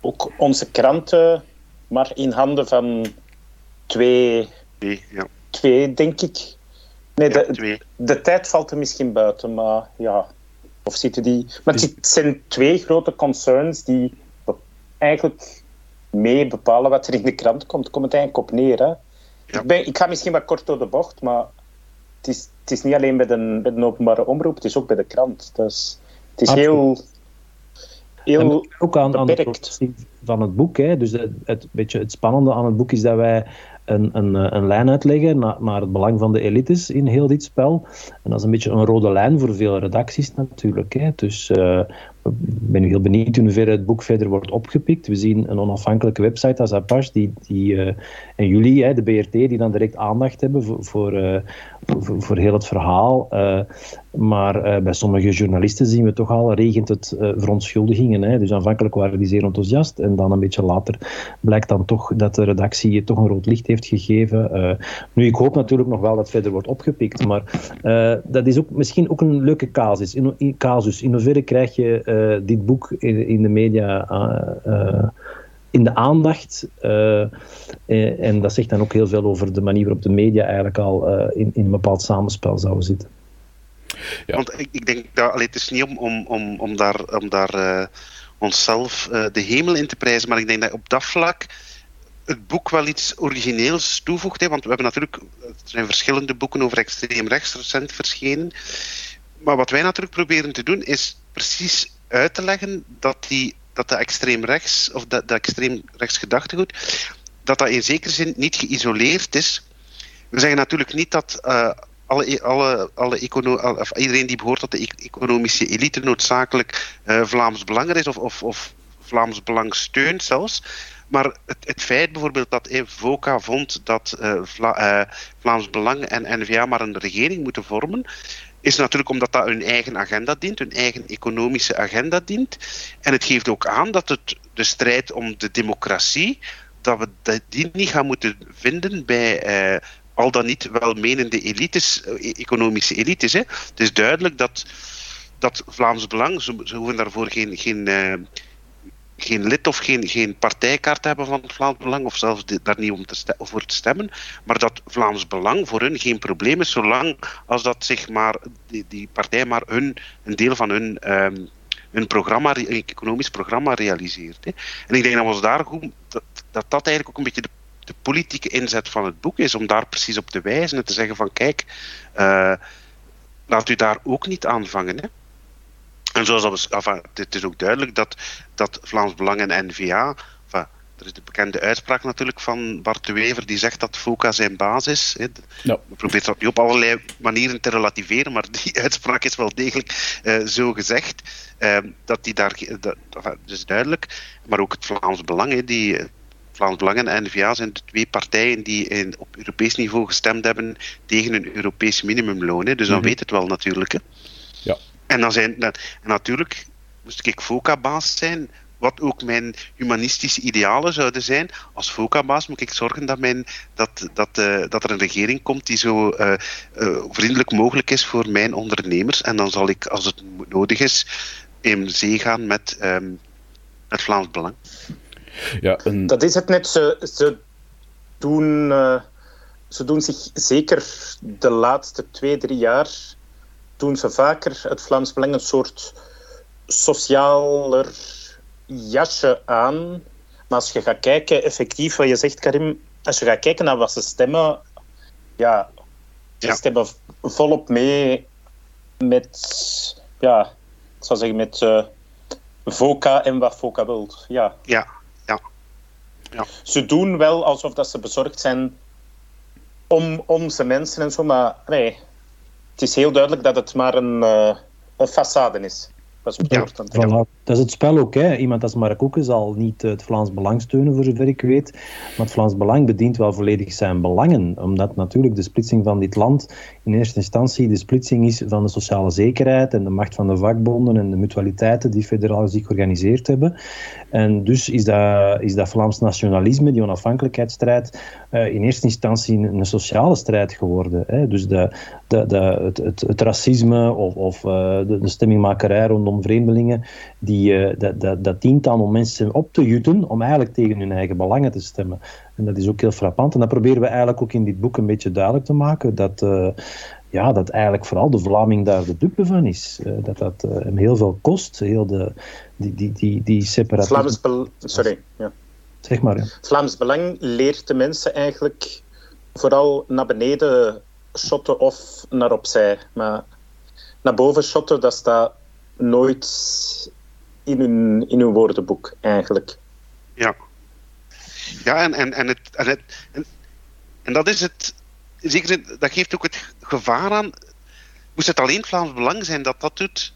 ook onze kranten maar in handen van twee, nee, ja. twee denk ik. Nee, de, de tijd valt er misschien buiten, maar ja. Of zitten die. Maar het zijn twee grote concerns die eigenlijk mee bepalen wat er in de krant komt. Komt het eigenlijk op neer. Hè? Ja. Ik, ben, ik ga misschien wat kort door de bocht, maar het is, het is niet alleen bij de, bij de openbare omroep, het is ook bij de krant. Dus het is heel heel ook aan, aan de van het boek. Hè. Dus het, het, beetje het spannende aan het boek is dat wij een, een, een lijn uitleggen naar, het belang van de elites in heel dit spel. En dat is een beetje een rode lijn voor veel redacties natuurlijk. Hè. Dus ik ben heel benieuwd in hoeverre het boek verder wordt opgepikt. We zien een onafhankelijke website als Apache, die, die, uh, en jullie, hè, de BRT, die dan direct aandacht hebben voor, voor, uh, voor, heel het verhaal. Uh, maar bij sommige journalisten zien we toch al, regent het verontschuldigingen. Hè. Dus aanvankelijk waren die zeer enthousiast en dan een beetje later blijkt dan toch dat de redactie toch een rood licht heeft gegeven. nu, ik hoop natuurlijk nog wel dat verder wordt opgepikt, maar dat is ook misschien ook een leuke casus. In, in, casus. in hoeverre krijg je uh, dit boek in, in de media uh, in de aandacht. en dat zegt dan ook heel veel over de manier waarop de media eigenlijk al in, in een bepaald samenspel zouden zitten. Ja. Want ik, ik, denk dat allee, het is niet om, om, om, om daar, om daar onszelf de hemel in te prijzen, maar ik denk dat op dat vlak het boek wel iets origineels toevoegt. Hè, want we hebben natuurlijk, er zijn verschillende boeken over extreem rechts recent verschenen. Maar wat wij natuurlijk proberen te doen, is precies uit te leggen dat, die, dat de extreem rechts, of dat, dat extreem rechts gedachtegoed, dat dat in zekere zin niet geïsoleerd is. We zeggen natuurlijk niet dat uh, alle, alle, alle econo of iedereen die behoort tot de e-, economische elite noodzakelijk uh, Vlaams Belang is of, of, of Vlaams Belang steunt zelfs. Maar het, het, feit bijvoorbeeld dat VOCA vond dat uh, Vla, Vlaams Belang en N-VA maar een regering moeten vormen, is natuurlijk omdat dat hun eigen agenda dient, hun eigen economische agenda dient. En het geeft ook aan dat het de strijd om de democratie, dat we die niet gaan moeten vinden bij eh, al dan niet welmenende elites, eh, economische elites. Hè. Het is duidelijk dat, dat Vlaams Belang, ze, ze hoeven daarvoor geen, geen uh, geen lid of geen, geen partijkaart hebben van het Vlaams Belang, of zelfs daar niet om te voor te stemmen, maar dat Vlaams Belang voor hun geen probleem is, zolang als dat zich maar, die, die partij maar hun, een deel van hun, um, hun programma, een economisch programma realiseert. Hè. En ik denk dat, we daar goed, dat, dat dat eigenlijk ook een beetje de, de politieke inzet van het boek is, om daar precies op te wijzen en te zeggen van kijk, uh, laat u daar ook niet aanvangen. Hè. En zoals dat we, enfin, het is ook duidelijk dat, dat Vlaams Belang en NVA. Enfin, er is de bekende uitspraak natuurlijk van Bart de Wever, die zegt dat FOCA zijn basis. Hè. Ja. We proberen dat nu op allerlei manieren te relativeren, maar die uitspraak is wel degelijk uh, zo gezegd. Uh, dat die daar, dat, enfin, dus duidelijk. Maar ook het Vlaams Belang, hè, die. Vlaams Belang en NVA zijn de twee partijen die in, op Europees niveau gestemd hebben tegen een Europees minimumloon. Hè. Dus dan mm weet het wel natuurlijk. Hè. En, dan zijn, en natuurlijk moest ik FOCA-baas zijn, wat ook mijn humanistische idealen zouden zijn. Als FOCA-baas moet ik zorgen dat, mijn, dat, dat, uh, dat er een regering komt die zo uh, uh, vriendelijk mogelijk is voor mijn ondernemers. En dan zal ik, als het nodig is, in zee gaan met um, het Vlaams Belang. Ja, een... Dat is het net. Ze, ze, doen, ze doen zich zeker de laatste twee, drie jaar doen ze vaker het Vlaams Belang een soort socialer jasje aan. Maar als je gaat kijken, effectief wat je zegt, Karim, als je gaat kijken naar wat ze stemmen, ja, ze ja. stemmen volop mee met, ja, ik zou zeggen, met uh, VOCA en wat VOCA wilt. Ja. Ja, ja. ja. Ze doen wel alsof dat ze bezorgd zijn om onze mensen en zo, maar nee, het is heel duidelijk dat het maar een, uh, een façade is. Dat is, ja. Dat is het spel ook. Hè. Iemand als Mark zal niet het Vlaams Belang steunen, voor zover ik weet. Maar het Vlaams Belang bedient wel volledig zijn belangen. Omdat natuurlijk de splitsing van dit land in eerste instantie de splitsing is van de sociale zekerheid en de macht van de vakbonden en de mutualiteiten die federaal zich georganiseerd hebben. En dus is dat, is dat Vlaams nationalisme, die onafhankelijkheidsstrijd, uh, in eerste instantie een, sociale strijd geworden. Hè. Dus de, de, de, het, het, racisme of, of uh, de, de stemmingmakerij rondom vreemdelingen, uh, dat, dat, dat dient aan om mensen op te jutten om eigenlijk tegen hun eigen belangen te stemmen. En dat is ook heel frappant. En dat proberen we eigenlijk ook in dit boek een beetje duidelijk te maken, dat ja, dat eigenlijk vooral de Vlaming daar de dupe van is. Uh, dat dat hem heel veel kost, heel de, die, die, die, die separatie. Vlaams Sorry, ja. Zeg maar. Ja. Vlaams Belang leert de mensen eigenlijk vooral naar beneden shotten of naar opzij. Maar naar boven shotten, dat staat nooit in hun, in hun woordenboek, eigenlijk. Ja. Ja, en, en, en, het, en, het, en, en dat is het zeker, dat geeft ook het gevaar aan. Moest het alleen Vlaams Belang zijn dat dat doet,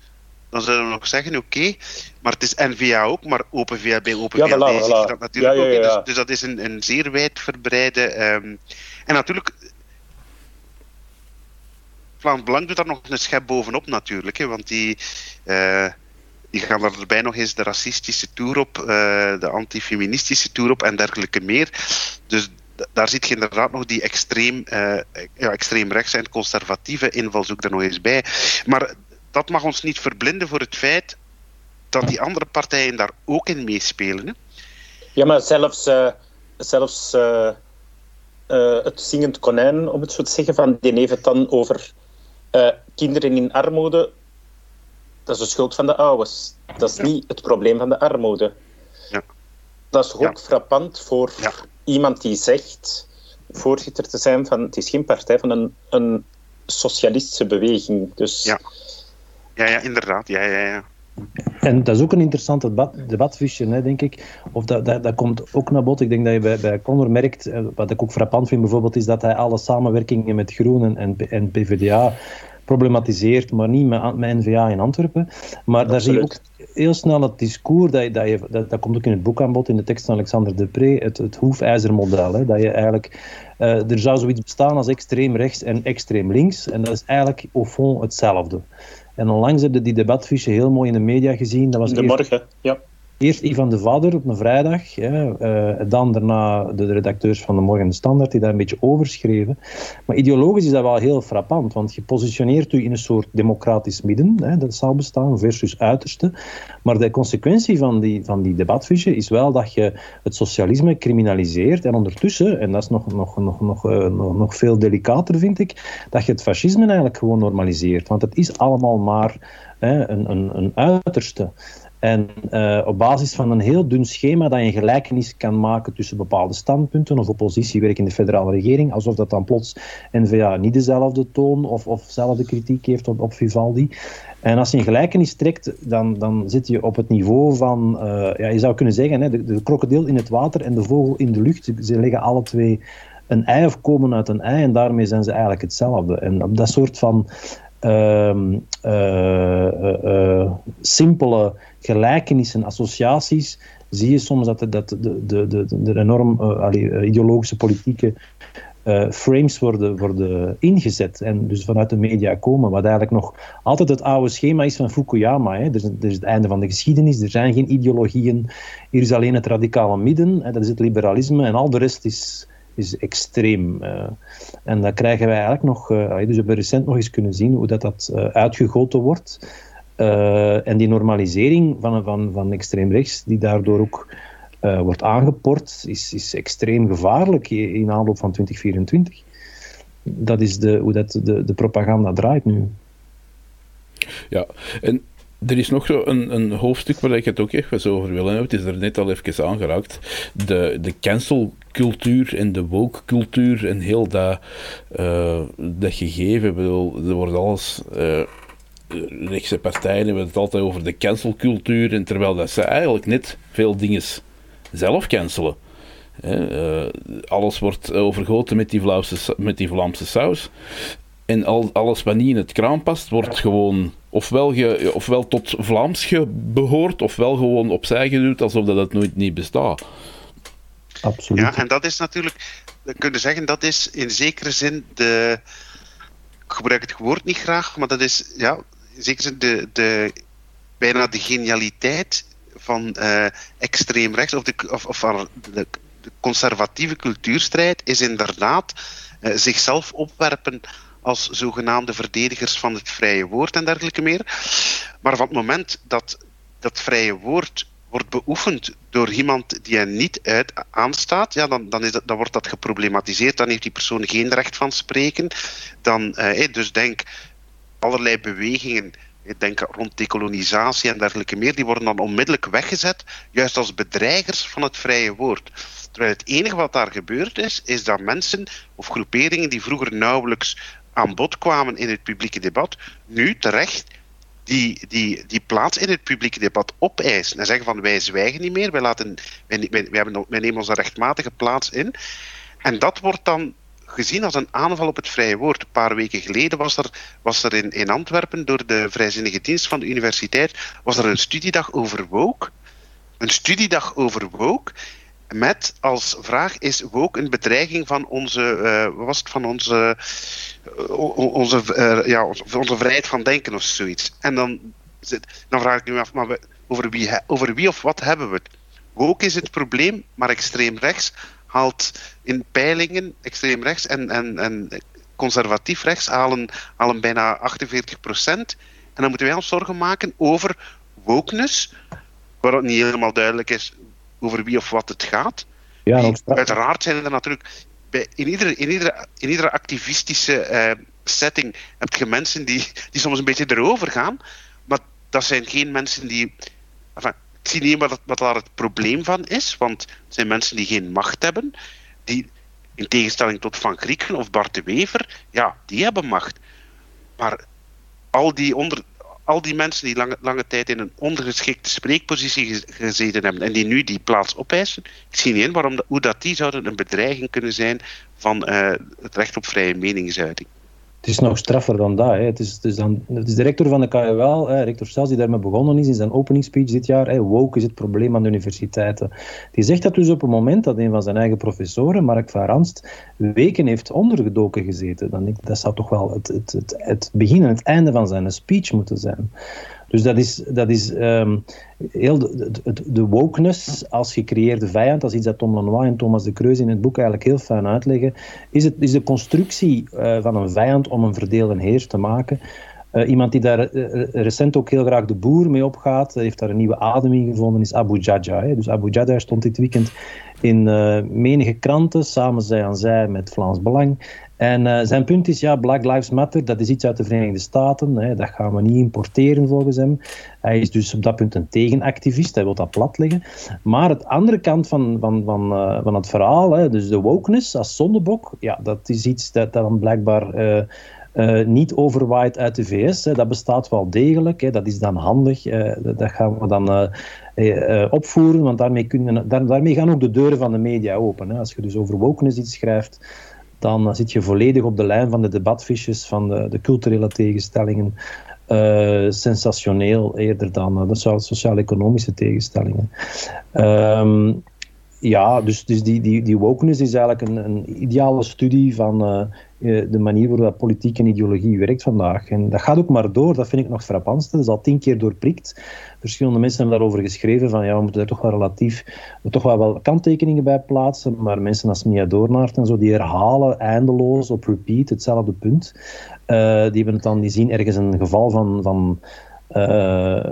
dan zouden we nog zeggen: oké, maar het is NVA ook, maar Open bij Open ja, voilà, dat natuurlijk ook. Dus, dus, dat is een, een zeer wijdverbreide. Um, en natuurlijk. Vlaams Belang doet daar nog een schep bovenop natuurlijk, hè, want die, uh, die gaan er erbij nog eens de racistische toer op, uh, de antifeministische toer op en dergelijke meer. Dus daar zit je inderdaad nog die extreem, uh, ja, extreem rechts en conservatieve invalshoek er nog eens bij. Maar dat mag ons niet verblinden voor het feit dat die andere partijen daar ook in meespelen. Hè? Ja, maar zelfs, uh, zelfs het zingend konijn, om het zo te zeggen, van, die het dan over kinderen in armoede. Dat is de schuld van de ouders. Dat is niet het probleem van de armoede. Ja. Dat is ook frappant voor iemand die zegt voorzitter te zijn van, het is geen partij van een, een socialistische beweging. Dus... Ja. Ja, ja, inderdaad. Ja, ja, ja. En dat is ook een interessant debat, debatvisje, hè, denk ik. Of dat, dat, dat, komt ook naar bod. Ik denk dat je bij, bij Connor merkt, eh, wat ik ook frappant vind bijvoorbeeld, is dat hij alle samenwerkingen met Groenen en, en PvdA problematiseert, maar niet met, met NVA in Antwerpen. Maar daar zie je ook heel snel het discours, dat, dat, je, dat, dat komt ook in het boek aan bod, in de tekst van Alexander Depré, het, het hoefijzermodel. Hè, dat je eigenlijk, uh, er zou zoiets bestaan als extreem rechts en extreem links, en dat is eigenlijk au fond hetzelfde. En onlangs hebben die debatfiche heel mooi in de media gezien. Dat was de morgen, ja. Eerst Ivan de Vader op een vrijdag, uh, dan daarna de redacteurs van de Morgen de Standaard die daar een beetje over schreven. Maar ideologisch is dat wel heel frappant, want je positioneert u in een soort democratisch midden, hè, dat zou bestaan, versus uiterste. Maar de consequentie van die, van die debatvisie is wel dat je het socialisme criminaliseert en ondertussen, en dat is nog, nog, nog, nog, uh, nog, nog veel delicater vind ik, dat je het fascisme eigenlijk gewoon normaliseert. Want het is allemaal maar hè, een, een, een uiterste. En uh, op basis van een heel dun schema dat je gelijkenis kan maken tussen bepaalde standpunten of oppositiewerk in de federale regering, alsof dat dan plots N-VA niet dezelfde toon of, of dezelfde kritiek heeft op, op Vivaldi. En als je een gelijkenis trekt, dan, dan zit je op het niveau van, uh, ja, je zou kunnen zeggen, hè, de, de krokodil in het water en de vogel in de lucht. Ze leggen alle twee een ei of komen uit een ei en daarmee zijn ze eigenlijk hetzelfde. En op dat soort van uh, uh, simpele gelijkenissen, associaties, zie je soms dat, de, dat de, de, de, de enorm ideologische politieke frames worden, worden ingezet en dus vanuit de media komen, wat eigenlijk nog altijd het oude schema is van Fukuyama. Hè. Er, is, er is het einde van de geschiedenis, er zijn geen ideologieën, hier is alleen het radicale midden, hè, dat is het liberalisme en al de rest is is extreem. Uh, en dat krijgen wij eigenlijk nog, uh, dus we hebben recent nog eens kunnen zien hoe dat, dat uh, uitgegoten wordt. en die normalisering van, van, van extreem rechts, die daardoor ook wordt aangeport, is, is extreem gevaarlijk in aanloop van 2024. Dat is de, hoe dat de, de propaganda draait nu. Ja, en er is nog zo een, een hoofdstuk waar ik het ook even over wil hebben. Het is er net al even aangeraakt. De, de cancelcultuur en de woke-cultuur en heel dat, uh, dat gegeven. Bedoel, er wordt alles uh, rechtse partijen hebben het altijd over de cancelcultuur, en terwijl dat ze eigenlijk net veel dingen zelf cancelen. Uh, alles wordt overgoten met die, Vlaamse, met die Vlaamse saus. En al, alles wat niet in het kraan past, wordt gewoon ofwel, ge, ofwel tot Vlaams behoort, ofwel gewoon opzij geduwd alsof dat het nooit niet bestaat. Absoluut. Ja, en dat is natuurlijk, we kunnen zeggen, dat is in zekere zin de. Ik gebruik het woord niet graag, maar dat is ja, in zekere zin de, de, bijna de genialiteit van uh, extreem rechts, of, de, of, of de, de conservatieve cultuurstrijd, is inderdaad uh, zichzelf opwerpen als zogenaamde verdedigers van het vrije woord en dergelijke meer. Maar van het moment dat dat vrije woord wordt beoefend door iemand die er niet uit aanstaat, ja, dan, dan, is dat, wordt dat geproblematiseerd. Dan heeft die persoon geen recht van spreken. Dan, eh, dus denk allerlei bewegingen ik denk rond decolonisatie en dergelijke meer, die worden dan onmiddellijk weggezet, juist als bedreigers van het vrije woord. Terwijl het enige wat daar gebeurd is, is dat mensen of groeperingen die vroeger nauwelijks aan bod kwamen in het publieke debat, nu terecht die, die, die plaats in het publieke debat opeisen en zeggen van wij zwijgen niet meer, wij, laten, wij, wij, wij, hebben, wij nemen onze rechtmatige plaats in. En dat wordt dan gezien als een aanval op het vrije woord. Een paar weken geleden was er, was er in, in Antwerpen door de vrijzinnige dienst van de universiteit was er een studiedag over woke. Een studiedag over woke. Met als vraag: is woke een bedreiging van onze, uh, was het van onze, uh, onze, uh, ja, onze vrijheid van denken of zoiets? En dan, dan vraag ik nu af, maar over, wie, over wie of wat hebben we het? Woke is het probleem, maar extreem rechts haalt in peilingen extreem rechts en, en, en conservatief rechts halen, halen bijna 48 procent. En dan moeten wij ons zorgen maken over wokeness, waar het niet helemaal duidelijk is over wie of wat het gaat. Ja, uiteraard zijn er natuurlijk bij, in, iedere, in, iedere, in iedere activistische uh, setting heb je mensen die, die soms een beetje erover gaan, maar dat zijn geen mensen die. Enfin, ik zie niet wat, wat daar het probleem van is, want het zijn mensen die geen macht hebben, die in tegenstelling tot Van Grieken of Bart de Wever, ja, die hebben macht. Maar al die, onder, al die mensen die lange, lange tijd in een ondergeschikte spreekpositie gezeten hebben en die nu die plaats opeisen, ik zie niet in waarom, hoe dat die zouden een bedreiging kunnen zijn van uh, het recht op vrije meningsuiting. Het is nog straffer dan dat. Hè. Het, is, dan, het is de rector van de KUL, hè, rector Stels, die daarmee begonnen is in zijn opening speech dit jaar. Hè. Woke is het probleem aan de universiteiten. Die zegt dat dus op het moment dat een van zijn eigen professoren, Mark van Ranst, weken heeft ondergedoken gezeten. Dan dat zou toch wel het, het, het, het begin en het einde van zijn speech moeten zijn. Dus dat is, dat is um, heel de, de, wokeness als gecreëerde vijand, als iets dat Tom Lanois en Thomas de Kreuz in het boek eigenlijk heel fijn uitleggen, is, het, is de constructie uh, van een vijand om een verdeelde heer te maken. Uh, iemand die daar uh, recent ook heel graag de boer mee opgaat, heeft daar een nieuwe adem in gevonden, is Abu Jaja. Dus Abu Jaja stond dit weekend in menige kranten, samen zij aan zij met Vlaams Belang. En uh, zijn punt is, ja, Black Lives Matter, dat is iets uit de Verenigde Staten, hè, dat gaan we niet importeren volgens hem. Hij is dus op dat punt een tegenactivist, hij wil dat platleggen. Maar het andere kant van, van, van, uh, van het verhaal, hè, dus de wokeness als zondebok, ja, dat is iets dat, dat dan blijkbaar uh, niet overwaait uit de VS. Hè. Dat bestaat wel degelijk, hè. dat is dan handig, dat gaan we dan opvoeren, want daarmee, kunnen, daar, daarmee gaan ook de deuren van de media open. Hè. Als je dus over wokeness iets schrijft, dan zit je volledig op de lijn van de debatfiches, van de, de culturele tegenstellingen. Uh, sensationeel eerder dan uh, de sociaal-economische tegenstellingen. Um, ja, dus, dus die, die, die wokeness is eigenlijk een, een ideale studie van uh, de manier waarop politiek en ideologie werkt vandaag. En dat gaat ook maar door, dat vind ik nog frappant. Dat is al tien keer doorprikt. Verschillende mensen hebben daarover geschreven van ja, we moeten er toch wel relatief, toch wel, wel kanttekeningen bij plaatsen, maar mensen als Mia Doornaert en zo, die herhalen eindeloos op repeat hetzelfde punt. Uh, die hebben dan, die zien ergens een geval van, van uh,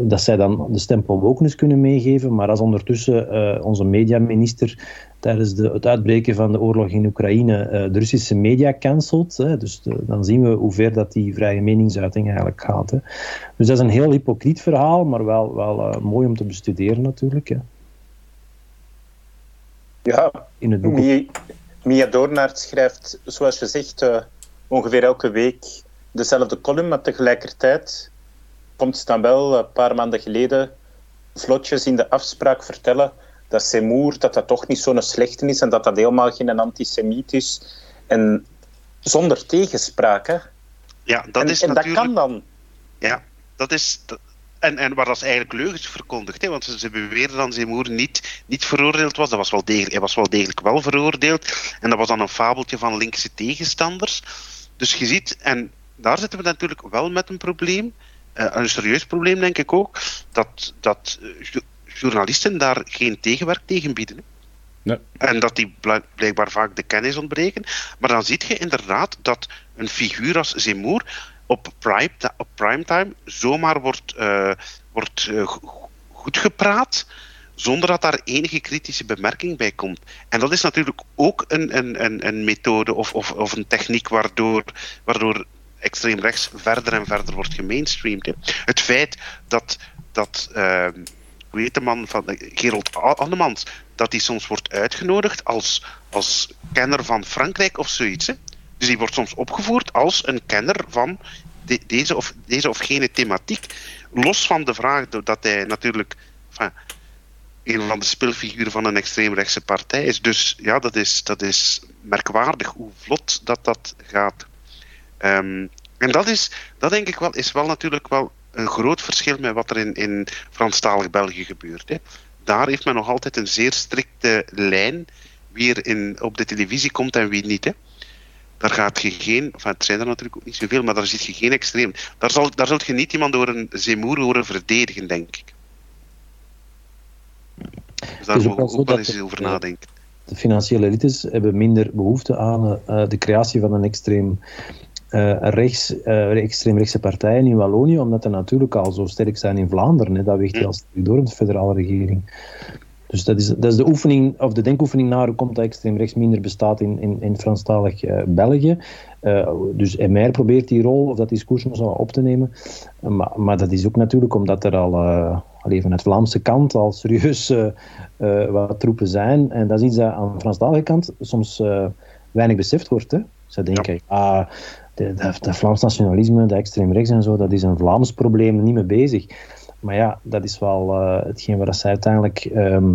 dat zij dan de stempel wokeness kunnen meegeven, maar als ondertussen uh, onze mediaminister tijdens de, het uitbreken van de oorlog in Oekraïne uh, de Russische media cancelt, hè, dus de, dan zien we hoe ver dat die vrije meningsuiting eigenlijk gaat. Hè. Dus dat is een heel hypocriet verhaal, maar wel, wel mooi om te bestuderen natuurlijk. Hè. Ja, in het boek. Mia, Mia Doornaert schrijft, zoals je zegt, ongeveer elke week dezelfde column, maar tegelijkertijd komt ze dan wel een paar maanden geleden vlotjes in de afspraak vertellen dat Seymour dat dat toch niet zo'n slechte is en dat dat helemaal geen antisemiet is. En zonder tegenspraak, hè. Ja, dat en, is en natuurlijk... dat kan dan. Ja, dat is... En, en waar dat eigenlijk leugens verkondigd, hè, want ze, ze beweerden dat Zeemoer niet, niet veroordeeld was. Dat was wel degelijk, hij was wel degelijk wel veroordeeld. En dat was dan een fabeltje van linkse tegenstanders. Dus je ziet, en daar zitten we natuurlijk wel met een probleem, eh, een serieus probleem denk ik ook, dat, dat eh, journalisten daar geen tegenwerk tegen bieden. hè. Nee. En dat die blijkbaar vaak de kennis ontbreken. Maar dan zie je inderdaad dat een figuur als Zemoer op, prime, op primetime zomaar wordt, eh, wordt eh, go- goed gepraat zonder dat daar enige kritische bemerking bij komt. En dat is natuurlijk ook een, een, een, een methode of, of, of een techniek waardoor, waardoor extreem rechts verder en verder wordt gemainstreamd. hè. Het feit dat, dat eh, hoe heet de man van Gerold A- Annemans, dat hij soms wordt uitgenodigd als, als kenner van Frankrijk of zoiets. Hè. Dus die wordt soms opgevoerd als een kenner van de- deze, of, deze of gene thematiek. Los van de vraag dat hij natuurlijk een van de speelfiguren van een extreemrechtse partij is. Dus ja, dat is, dat is merkwaardig hoe vlot dat dat gaat. Ehm, en dat is, dat denk ik wel, is wel natuurlijk wel een groot verschil met wat er in, in Franstalig België gebeurt. Hè. Daar heeft men nog altijd een zeer strikte lijn wie er in, op de televisie komt en wie niet. Hè. Daar gaat je geen, enfin, het zijn er natuurlijk ook niet zoveel, maar daar zit je geen extreem. Daar, zal, daar zult je niet iemand door een zeemoer horen verdedigen, denk ik. Dus daar is ook mogen wel we ook wel eens over nadenken. De financiële elites hebben minder behoefte aan eh, de creatie van een extreem, rechts, eh, extreemrechtse partij in Wallonië, omdat er natuurlijk al zo sterk zijn in Vlaanderen. Hè. Dat weegt heel sterk door in de federale regering. Dus dat is, dat is de oefening, of de denkoefening naar hoe komt dat extreem rechts minder bestaat in, in, in Franstalig eh, België. Eh, dus MR probeert die rol of dat discours nog zo op te nemen. Eh, maar, maar dat is ook natuurlijk omdat er al, eh al vanuit Vlaamse kant al serieus eh, eh, wat troepen zijn. En dat is iets dat aan de Franstalige kant soms eh, weinig beseft wordt. Hè. Ze denken, ah, de Vlaams nationalisme, de extreem rechts en zo, dat is een Vlaams probleem, niet mee bezig. Maar ja, dat is wel eh, hetgeen waar ze uiteindelijk ehm,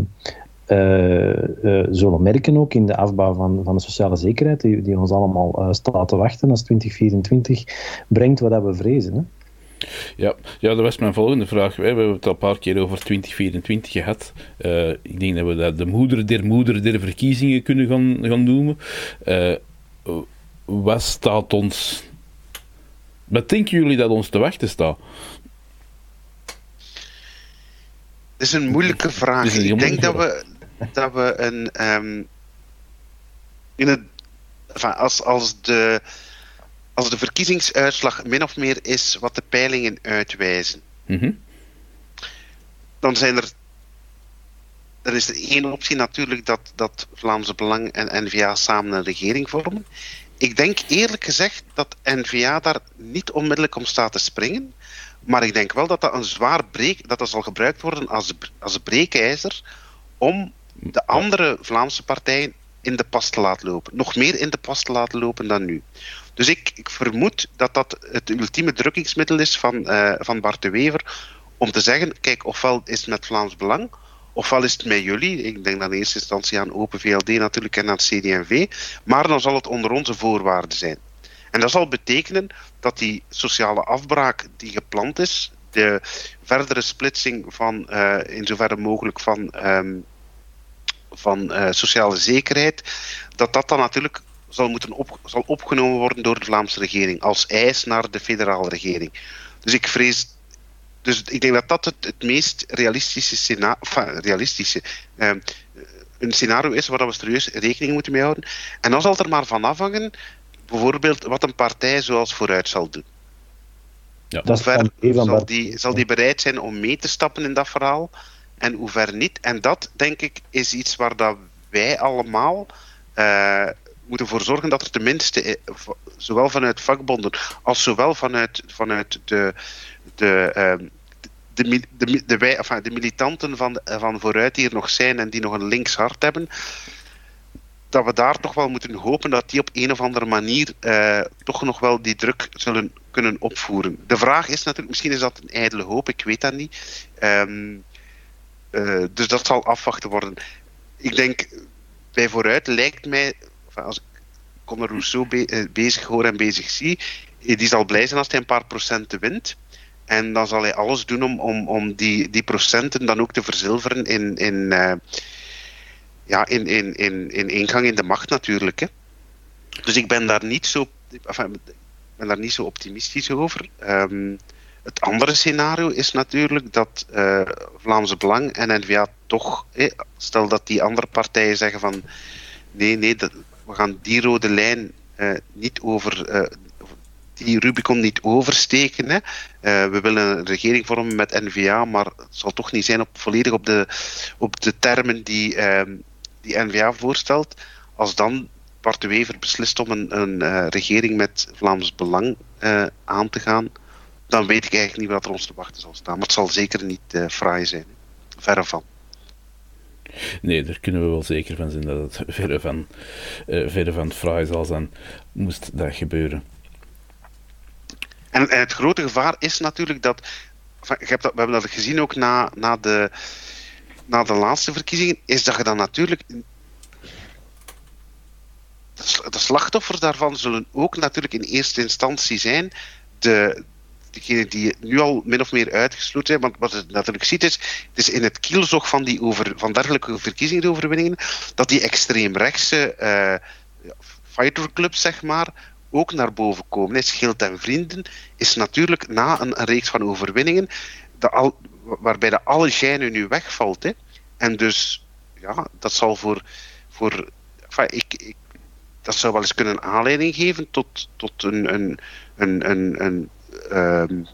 eh, eh, zullen merken ook in de afbouw van, van de sociale zekerheid, die, die ons allemaal staat te wachten als 2024 brengt wat dat we vrezen. Hè. Ja, ja, dat was mijn volgende vraag. We hebben het al een paar keer over 2024 gehad. Eh, ik denk dat we dat de moeder der moeder der verkiezingen kunnen gaan, gaan noemen. Eh, wat staat ons... Wat denken jullie dat ons te wachten staat? Het is een moeilijke vraag. Een Ik denk dat we, dat we een. ehm, in het, enfin, als, als, de, als de verkiezingsuitslag min of meer is wat de peilingen uitwijzen, Mhm. dan zijn er. Er is één optie natuurlijk dat, dat Vlaamse Belang en N-VA samen een regering vormen. Ik denk eerlijk gezegd dat N-VA daar niet onmiddellijk om staat te springen. Maar ik denk wel dat dat een zwaar breek, dat dat zal gebruikt worden als, als breekijzer om de andere Vlaamse partijen in de pas te laten lopen. Nog meer in de pas te laten lopen dan nu. Dus ik, ik vermoed dat dat het ultieme drukkingsmiddel is van, eh, van Bart de Wever om te zeggen, kijk, ofwel is het met Vlaams Belang, ofwel is het met jullie. Ik denk dan in eerste instantie aan Open VLD natuurlijk en aan CD&V, maar dan zal het onder onze voorwaarden zijn. En dat zal betekenen dat die sociale afbraak die gepland is, de verdere splitsing van uh, in zoverre mogelijk van, um, van uh, sociale zekerheid, dat dat dan natuurlijk zal, moeten op, zal opgenomen worden door de Vlaamse regering als eis naar de federale regering. Dus ik vrees. Dus ik denk dat dat het, het meest realistische scenario, enfin, realistische, uh, een scenario is waar we serieus rekening moeten mee houden. En dan zal het er maar van afhangen bijvoorbeeld wat een partij zoals vooruit zal doen. Ja. Hoe ver zal die, zal die bereid zijn om mee te stappen in dat verhaal en hoe ver niet? En dat, denk ik, is iets waar dat wij allemaal uh, moeten voor zorgen dat er tenminste, zowel vanuit vakbonden als zowel vanuit, vanuit de, de, uh, de, de, de, wij, enfin, de militanten van, van vooruit die er nog zijn en die nog een links hart hebben, dat we daar toch wel moeten hopen dat die op een of andere manier uh, toch nog wel die druk zullen kunnen opvoeren. De vraag is natuurlijk, misschien is dat een ijdele hoop, ik weet dat niet. Um, uh, dus dat zal afwachten worden. Ik denk, bij vooruit lijkt mij, als ik Conor Rousseau be bezig hoor en bezig zie, die zal blij zijn als hij een paar procenten wint. En dan zal hij alles doen om, om, om die, die procenten dan ook te verzilveren in, in, uh, ja, in, in, in, in ingang in de macht natuurlijk. Hè. Dus ik ben daar niet zo, ben daar niet zo optimistisch over. Um, het andere scenario is natuurlijk dat uh, Vlaamse Belang en N-VA toch, eh, stel dat die andere partijen zeggen van nee, nee, we gaan die rode lijn uh, niet over, uh, die Rubicon niet oversteken. Hè. Uh, we willen een regering vormen met N-VA, maar het zal toch niet zijn op, volledig op de, op de termen die, die N-VA voorstelt. Als dan Bart de Wever beslist om een, een regering met Vlaams Belang aan te gaan, dan weet ik eigenlijk niet wat er ons te wachten zal staan. Maar het zal zeker niet uh, fraai zijn. Verre van. Nee, daar kunnen we wel zeker van zijn dat het verre van, uh, verre van fraai zal zijn. Moest dat gebeuren. En, het grote gevaar is natuurlijk dat. dat we hebben dat gezien ook na, na, de, na de laatste verkiezingen. Is dat je dan natuurlijk de slachtoffers daarvan zullen ook natuurlijk in eerste instantie zijn de, degenen die nu al min of meer uitgesloten zijn. Want wat je natuurlijk ziet is, het is in het kielzog van, die over, van dergelijke verkiezingsoverwinningen, dat die extreemrechtse uh, fighterclubs, zeg maar, ook naar boven komen. Schild en Vrienden is natuurlijk na een, reeks van overwinningen, waarbij de alle gijnen nu wegvalt. Hè. En dus, ja, dat zal voor... voor enfin, ik, ik, dat zou wel eens kunnen aanleiding geven tot, tot een, een, een, een, een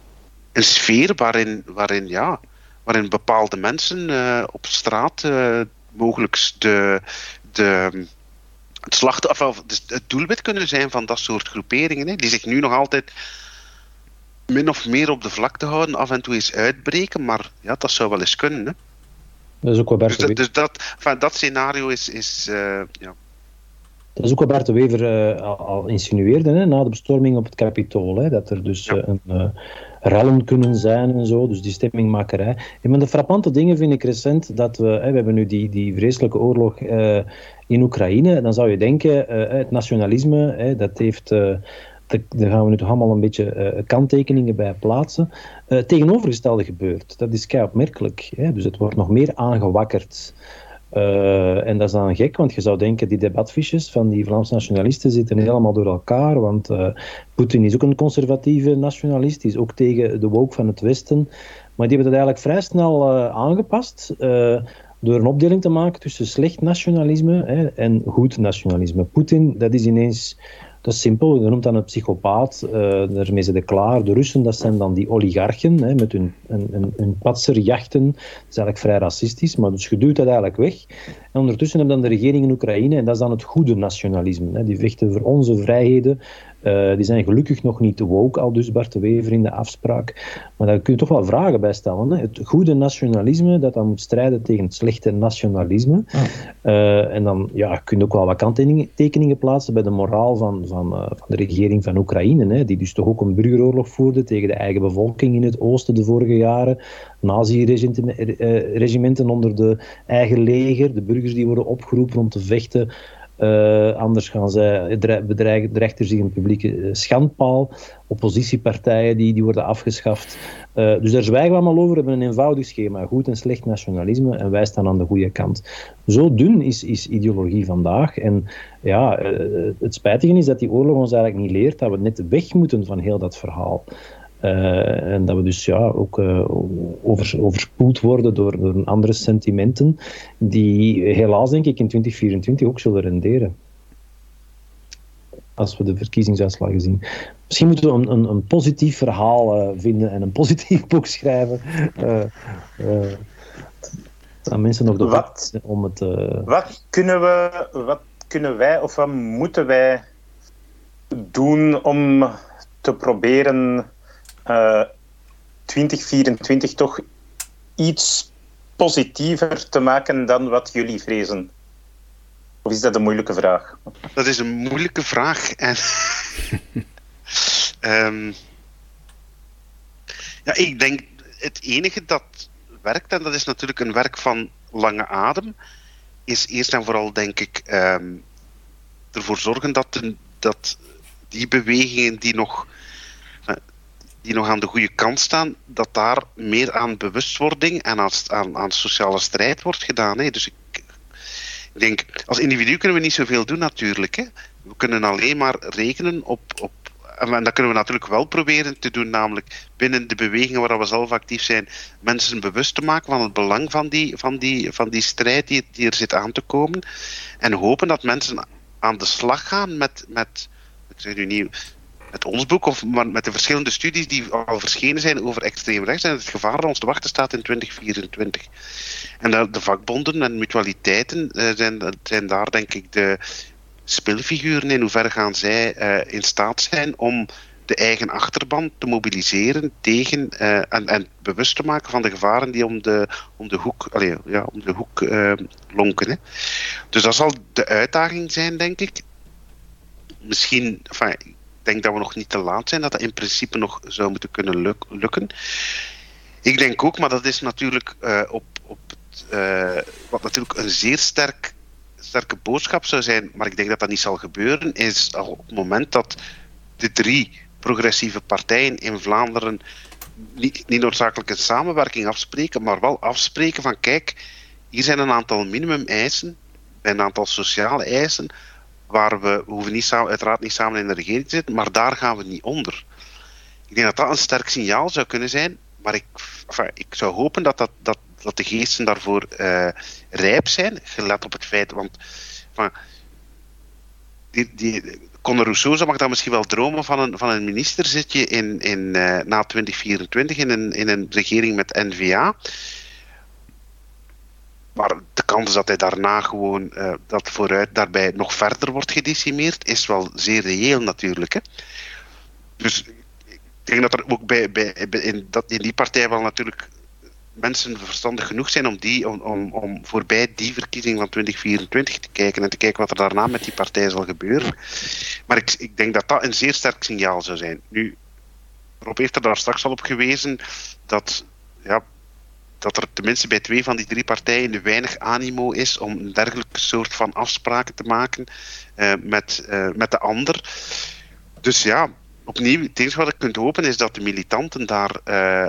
een sfeer waarin, waarin, ja, waarin bepaalde mensen uh, op straat uh, mogelijk de, de, het, slachtoffer, of het doelwit kunnen zijn van dat soort groeperingen, hè, die zich nu nog altijd min of meer op de vlakte houden, af en toe eens uitbreken, maar ja, dat zou wel eens kunnen. Hè. Dat is ook wat dus, dat, dus dat, enfin, dat scenario is, is uh, ja, dat is ook wat Bart de Wever uh, al, insinueerde hè, na de bestorming op het Capitool. Hè, dat er dus ja. uh, een uh, rellen kunnen zijn en zo, dus die stemmingmakerij. En van de frappante dingen vind ik recent dat we, hè, we hebben nu die, die vreselijke oorlog in Oekraïne. Dan zou je denken, het nationalisme, hè, dat heeft... daar gaan we nu toch allemaal een beetje kanttekeningen bij plaatsen. tegenovergestelde gebeurt. Dat is kei opmerkelijk. Hè? Dus het wordt nog meer aangewakkerd. Uh, en dat is dan gek, want je zou denken, die debatfiches van die Vlaamse nationalisten zitten helemaal door elkaar, want uh, Poetin is ook een conservatieve nationalist, die is ook tegen de woke van het Westen, maar die hebben dat eigenlijk vrij snel uh, aangepast door een opdeling te maken tussen slecht nationalisme hè, en goed nationalisme. Poetin, dat is ineens simpel, je noemt dan een psychopaat, uh, daarmee zijn ze klaar. De Russen, dat zijn dan die oligarchen, hè, met hun, hun, hun patserjachten. Dat is eigenlijk vrij racistisch, maar dus je duwt dat eigenlijk weg. En ondertussen hebben dan de regering in Oekraïne, en dat is dan het goede nationalisme. Hè. Die vechten voor onze vrijheden, uh, die zijn gelukkig nog niet woke, al dus Bart de Wever in de afspraak. Maar daar kun je toch wel vragen bij stellen. Hè? Het goede nationalisme, dat dan moet strijden tegen het slechte nationalisme. Ah. Uh, en dan ja, kun je ook wel wat kanttekeningen plaatsen bij de moraal van, van, uh, van de regering van Oekraïne. Hè? Die dus toch ook een burgeroorlog voerde tegen de eigen bevolking in het oosten de vorige jaren. Nazi-regimenten onder de eigen leger. De burgers die worden opgeroepen om te vechten uh, anders gaan zij bedreigen, dreigt er zich een publieke eh, schandpaal. Oppositiepartijen die, die worden afgeschaft. Uh, dus daar zwijgen we allemaal over. We hebben een eenvoudig schema. Goed en slecht nationalisme. En wij staan aan de goede kant. Zo dun is, is ideologie vandaag. En ja, het spijtige is dat die oorlog ons eigenlijk niet leert dat we net weg moeten van heel dat verhaal. Uh, en dat we dus ja, ook uh, over, overspoeld worden door, door andere sentimenten, die helaas denk ik in 2024 ook zullen renderen. Als we de verkiezingsuitslagen zien. Misschien moeten we een, een, een positief verhaal uh, vinden en een positief boek schrijven. aan mensen nog de wat, om het. Wat, kunnen we, wat kunnen wij of wat moeten wij doen om te proberen 2024 eh, toch iets positiever te maken dan wat jullie vrezen? Of is dat een moeilijke vraag? Dat is een moeilijke vraag. En um, ja, ik denk het enige dat werkt, en dat is natuurlijk een werk van lange adem, is eerst en vooral, denk ik, um, ervoor zorgen dat, de, dat die bewegingen die nog, die nog aan de goede kant staan, dat daar meer aan bewustwording en aan, aan, aan sociale strijd wordt gedaan. Hè. Dus ik, ik denk, als individu kunnen we niet zoveel doen natuurlijk. Hè. We kunnen alleen maar rekenen op, op en dat kunnen we natuurlijk wel proberen te doen, namelijk binnen de bewegingen waar we zelf actief zijn, mensen bewust te maken van het belang van die, van die, van die strijd die, die er zit aan te komen. En hopen dat mensen aan de slag gaan met, met ik zeg nu niet met ons boek, of maar met de verschillende studies die al verschenen zijn over extreem rechts en het gevaar dat ons te wachten staat in 2024. En de vakbonden en mutualiteiten eh, zijn, zijn daar denk ik de speelfiguren. In hoeverre gaan zij uh, in staat zijn om de eigen achterban te mobiliseren tegen uh, en, en, bewust te maken van de gevaren die om de, om de hoek, allez, ja, om de hoek lonken. Hè. Dus dat zal de uitdaging zijn, denk ik. Misschien, enfin, denk dat we nog niet te laat zijn, dat dat in principe nog zou moeten kunnen luk lukken. Ik denk ook, maar dat is natuurlijk uh, op, op het, wat natuurlijk een zeer sterk sterke boodschap zou zijn, maar ik denk dat dat niet zal gebeuren, is op het moment dat de drie progressieve partijen in Vlaanderen niet, niet noodzakelijk een samenwerking afspreken, maar wel afspreken van kijk, hier zijn een aantal minimumeisen, bij een aantal sociale eisen, waar we, hoeven niet samen, uiteraard niet samen in de regering te zitten, maar daar gaan we niet onder. Ik denk dat dat een sterk signaal zou kunnen zijn, maar ik, ik zou hopen dat, dat, dat dat de geesten daarvoor uh, rijp zijn, gelet op het feit, want van, die, die, Conor Rousseau mag dan misschien wel dromen van een, van een ministerzitje in, in, uh, na 2024 in een, in een regering met N-VA. Maar de kans dat hij daarna gewoon uh, dat vooruit daarbij nog verder wordt gedecimeerd, is wel zeer reëel natuurlijk. Hè. Dus ik denk dat er ook bij, bij, in, dat, die partij wel natuurlijk mensen verstandig genoeg zijn om, die, om, om, om voorbij die verkiezing van 2024 te kijken en te kijken wat er daarna met die partij zal gebeuren. Maar ik, ik denk dat dat een zeer sterk signaal zou zijn. Nu, Rob heeft er daar straks al op gewezen dat, ja, dat er tenminste bij twee van die drie partijen weinig animo is om een dergelijke soort van afspraken te maken uh, met, uh, met de ander. Dus ja, opnieuw, het wat ik kunt hopen is dat de militanten daar uh,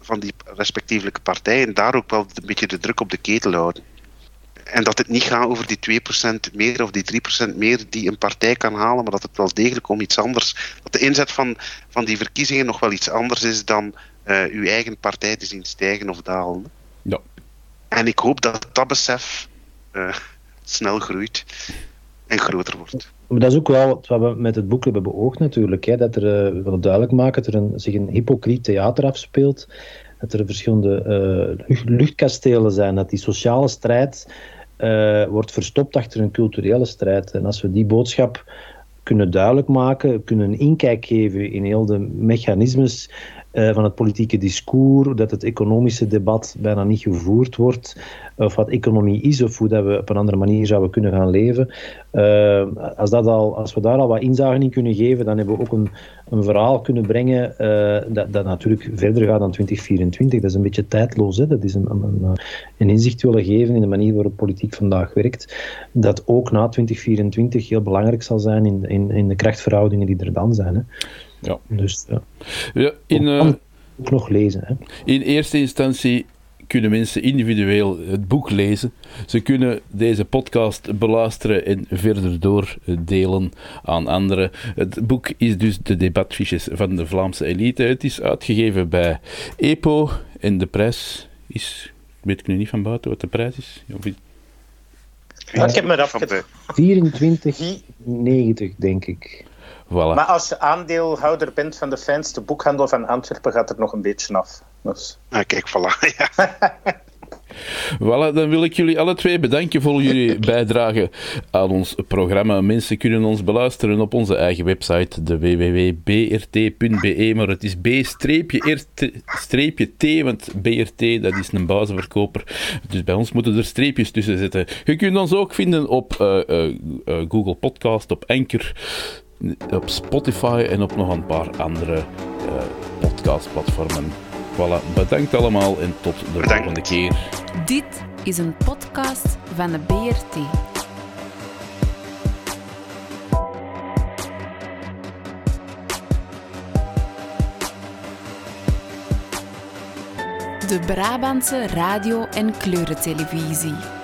van die respectievelijke partijen daar ook wel een beetje de druk op de ketel houden. En dat het niet gaat over die 2% meer of die 3% meer die een partij kan halen, maar dat het wel degelijk om iets anders. Dat de inzet van, van die verkiezingen nog wel iets anders is dan uh, uw eigen partij te zien stijgen of dalen. Ja. En ik hoop dat dat besef uh, snel groeit en groter wordt. Maar dat is ook wel wat we met het boek hebben beoogd natuurlijk. Hè, dat er, uh, we willen duidelijk maken dat er een, zich een hypocriet theater afspeelt. Dat er verschillende uh, luchtkastelen zijn. Dat die sociale strijd uh, wordt verstopt achter een culturele strijd. En als we die boodschap kunnen duidelijk maken, kunnen een inkijk geven in heel de mechanismes uh, van het politieke discours, dat het economische debat bijna niet gevoerd wordt, of wat economie is, of hoe dat we op een andere manier zouden kunnen gaan leven. Uh, als, dat al, als we daar al wat inzagen in kunnen geven, dan hebben we ook een, een verhaal kunnen brengen uh, dat, dat natuurlijk verder gaat dan 2024. Dat is een beetje tijdloos. Hè? Dat is een, een, een inzicht willen geven in de manier waarop politiek vandaag werkt, dat ook na 2024 heel belangrijk zal zijn in, in, in de krachtverhoudingen die er dan zijn. Hè? Ja. Dus ja. ja in, uh, ook nog lezen. Hè? In eerste instantie kunnen mensen individueel het boek lezen. Ze kunnen deze podcast beluisteren en verder doordelen aan anderen. Het boek is dus de debatfiches van de Vlaamse elite. Het is uitgegeven bij EPO en de prijs is, weet ik nu niet van buiten wat de prijs is. Of ja, ik heb me afgezet. 24,90 denk ik. Voilà. Maar als je aandeelhouder bent van de fijnste boekhandel van Antwerpen, gaat er nog een beetje af. Dus. Ah, kijk, voilà. Ja. Voilà, dan wil ik jullie alle twee bedanken voor jullie bijdrage aan ons programma. Mensen kunnen ons beluisteren op onze eigen website, de www.brt.be, maar het is B-T, want BRT dat is een bazenverkoper. Dus bij ons moeten er streepjes tussen zitten. Je kunt ons ook vinden op uh, uh, Google Podcast, op Anchor, op Spotify en op nog een paar andere podcastplatformen. Voilà, bedankt allemaal en tot de Bedankt. volgende keer. Dit is een podcast van de BRT. De Brabantse radio- en kleurentelevisie.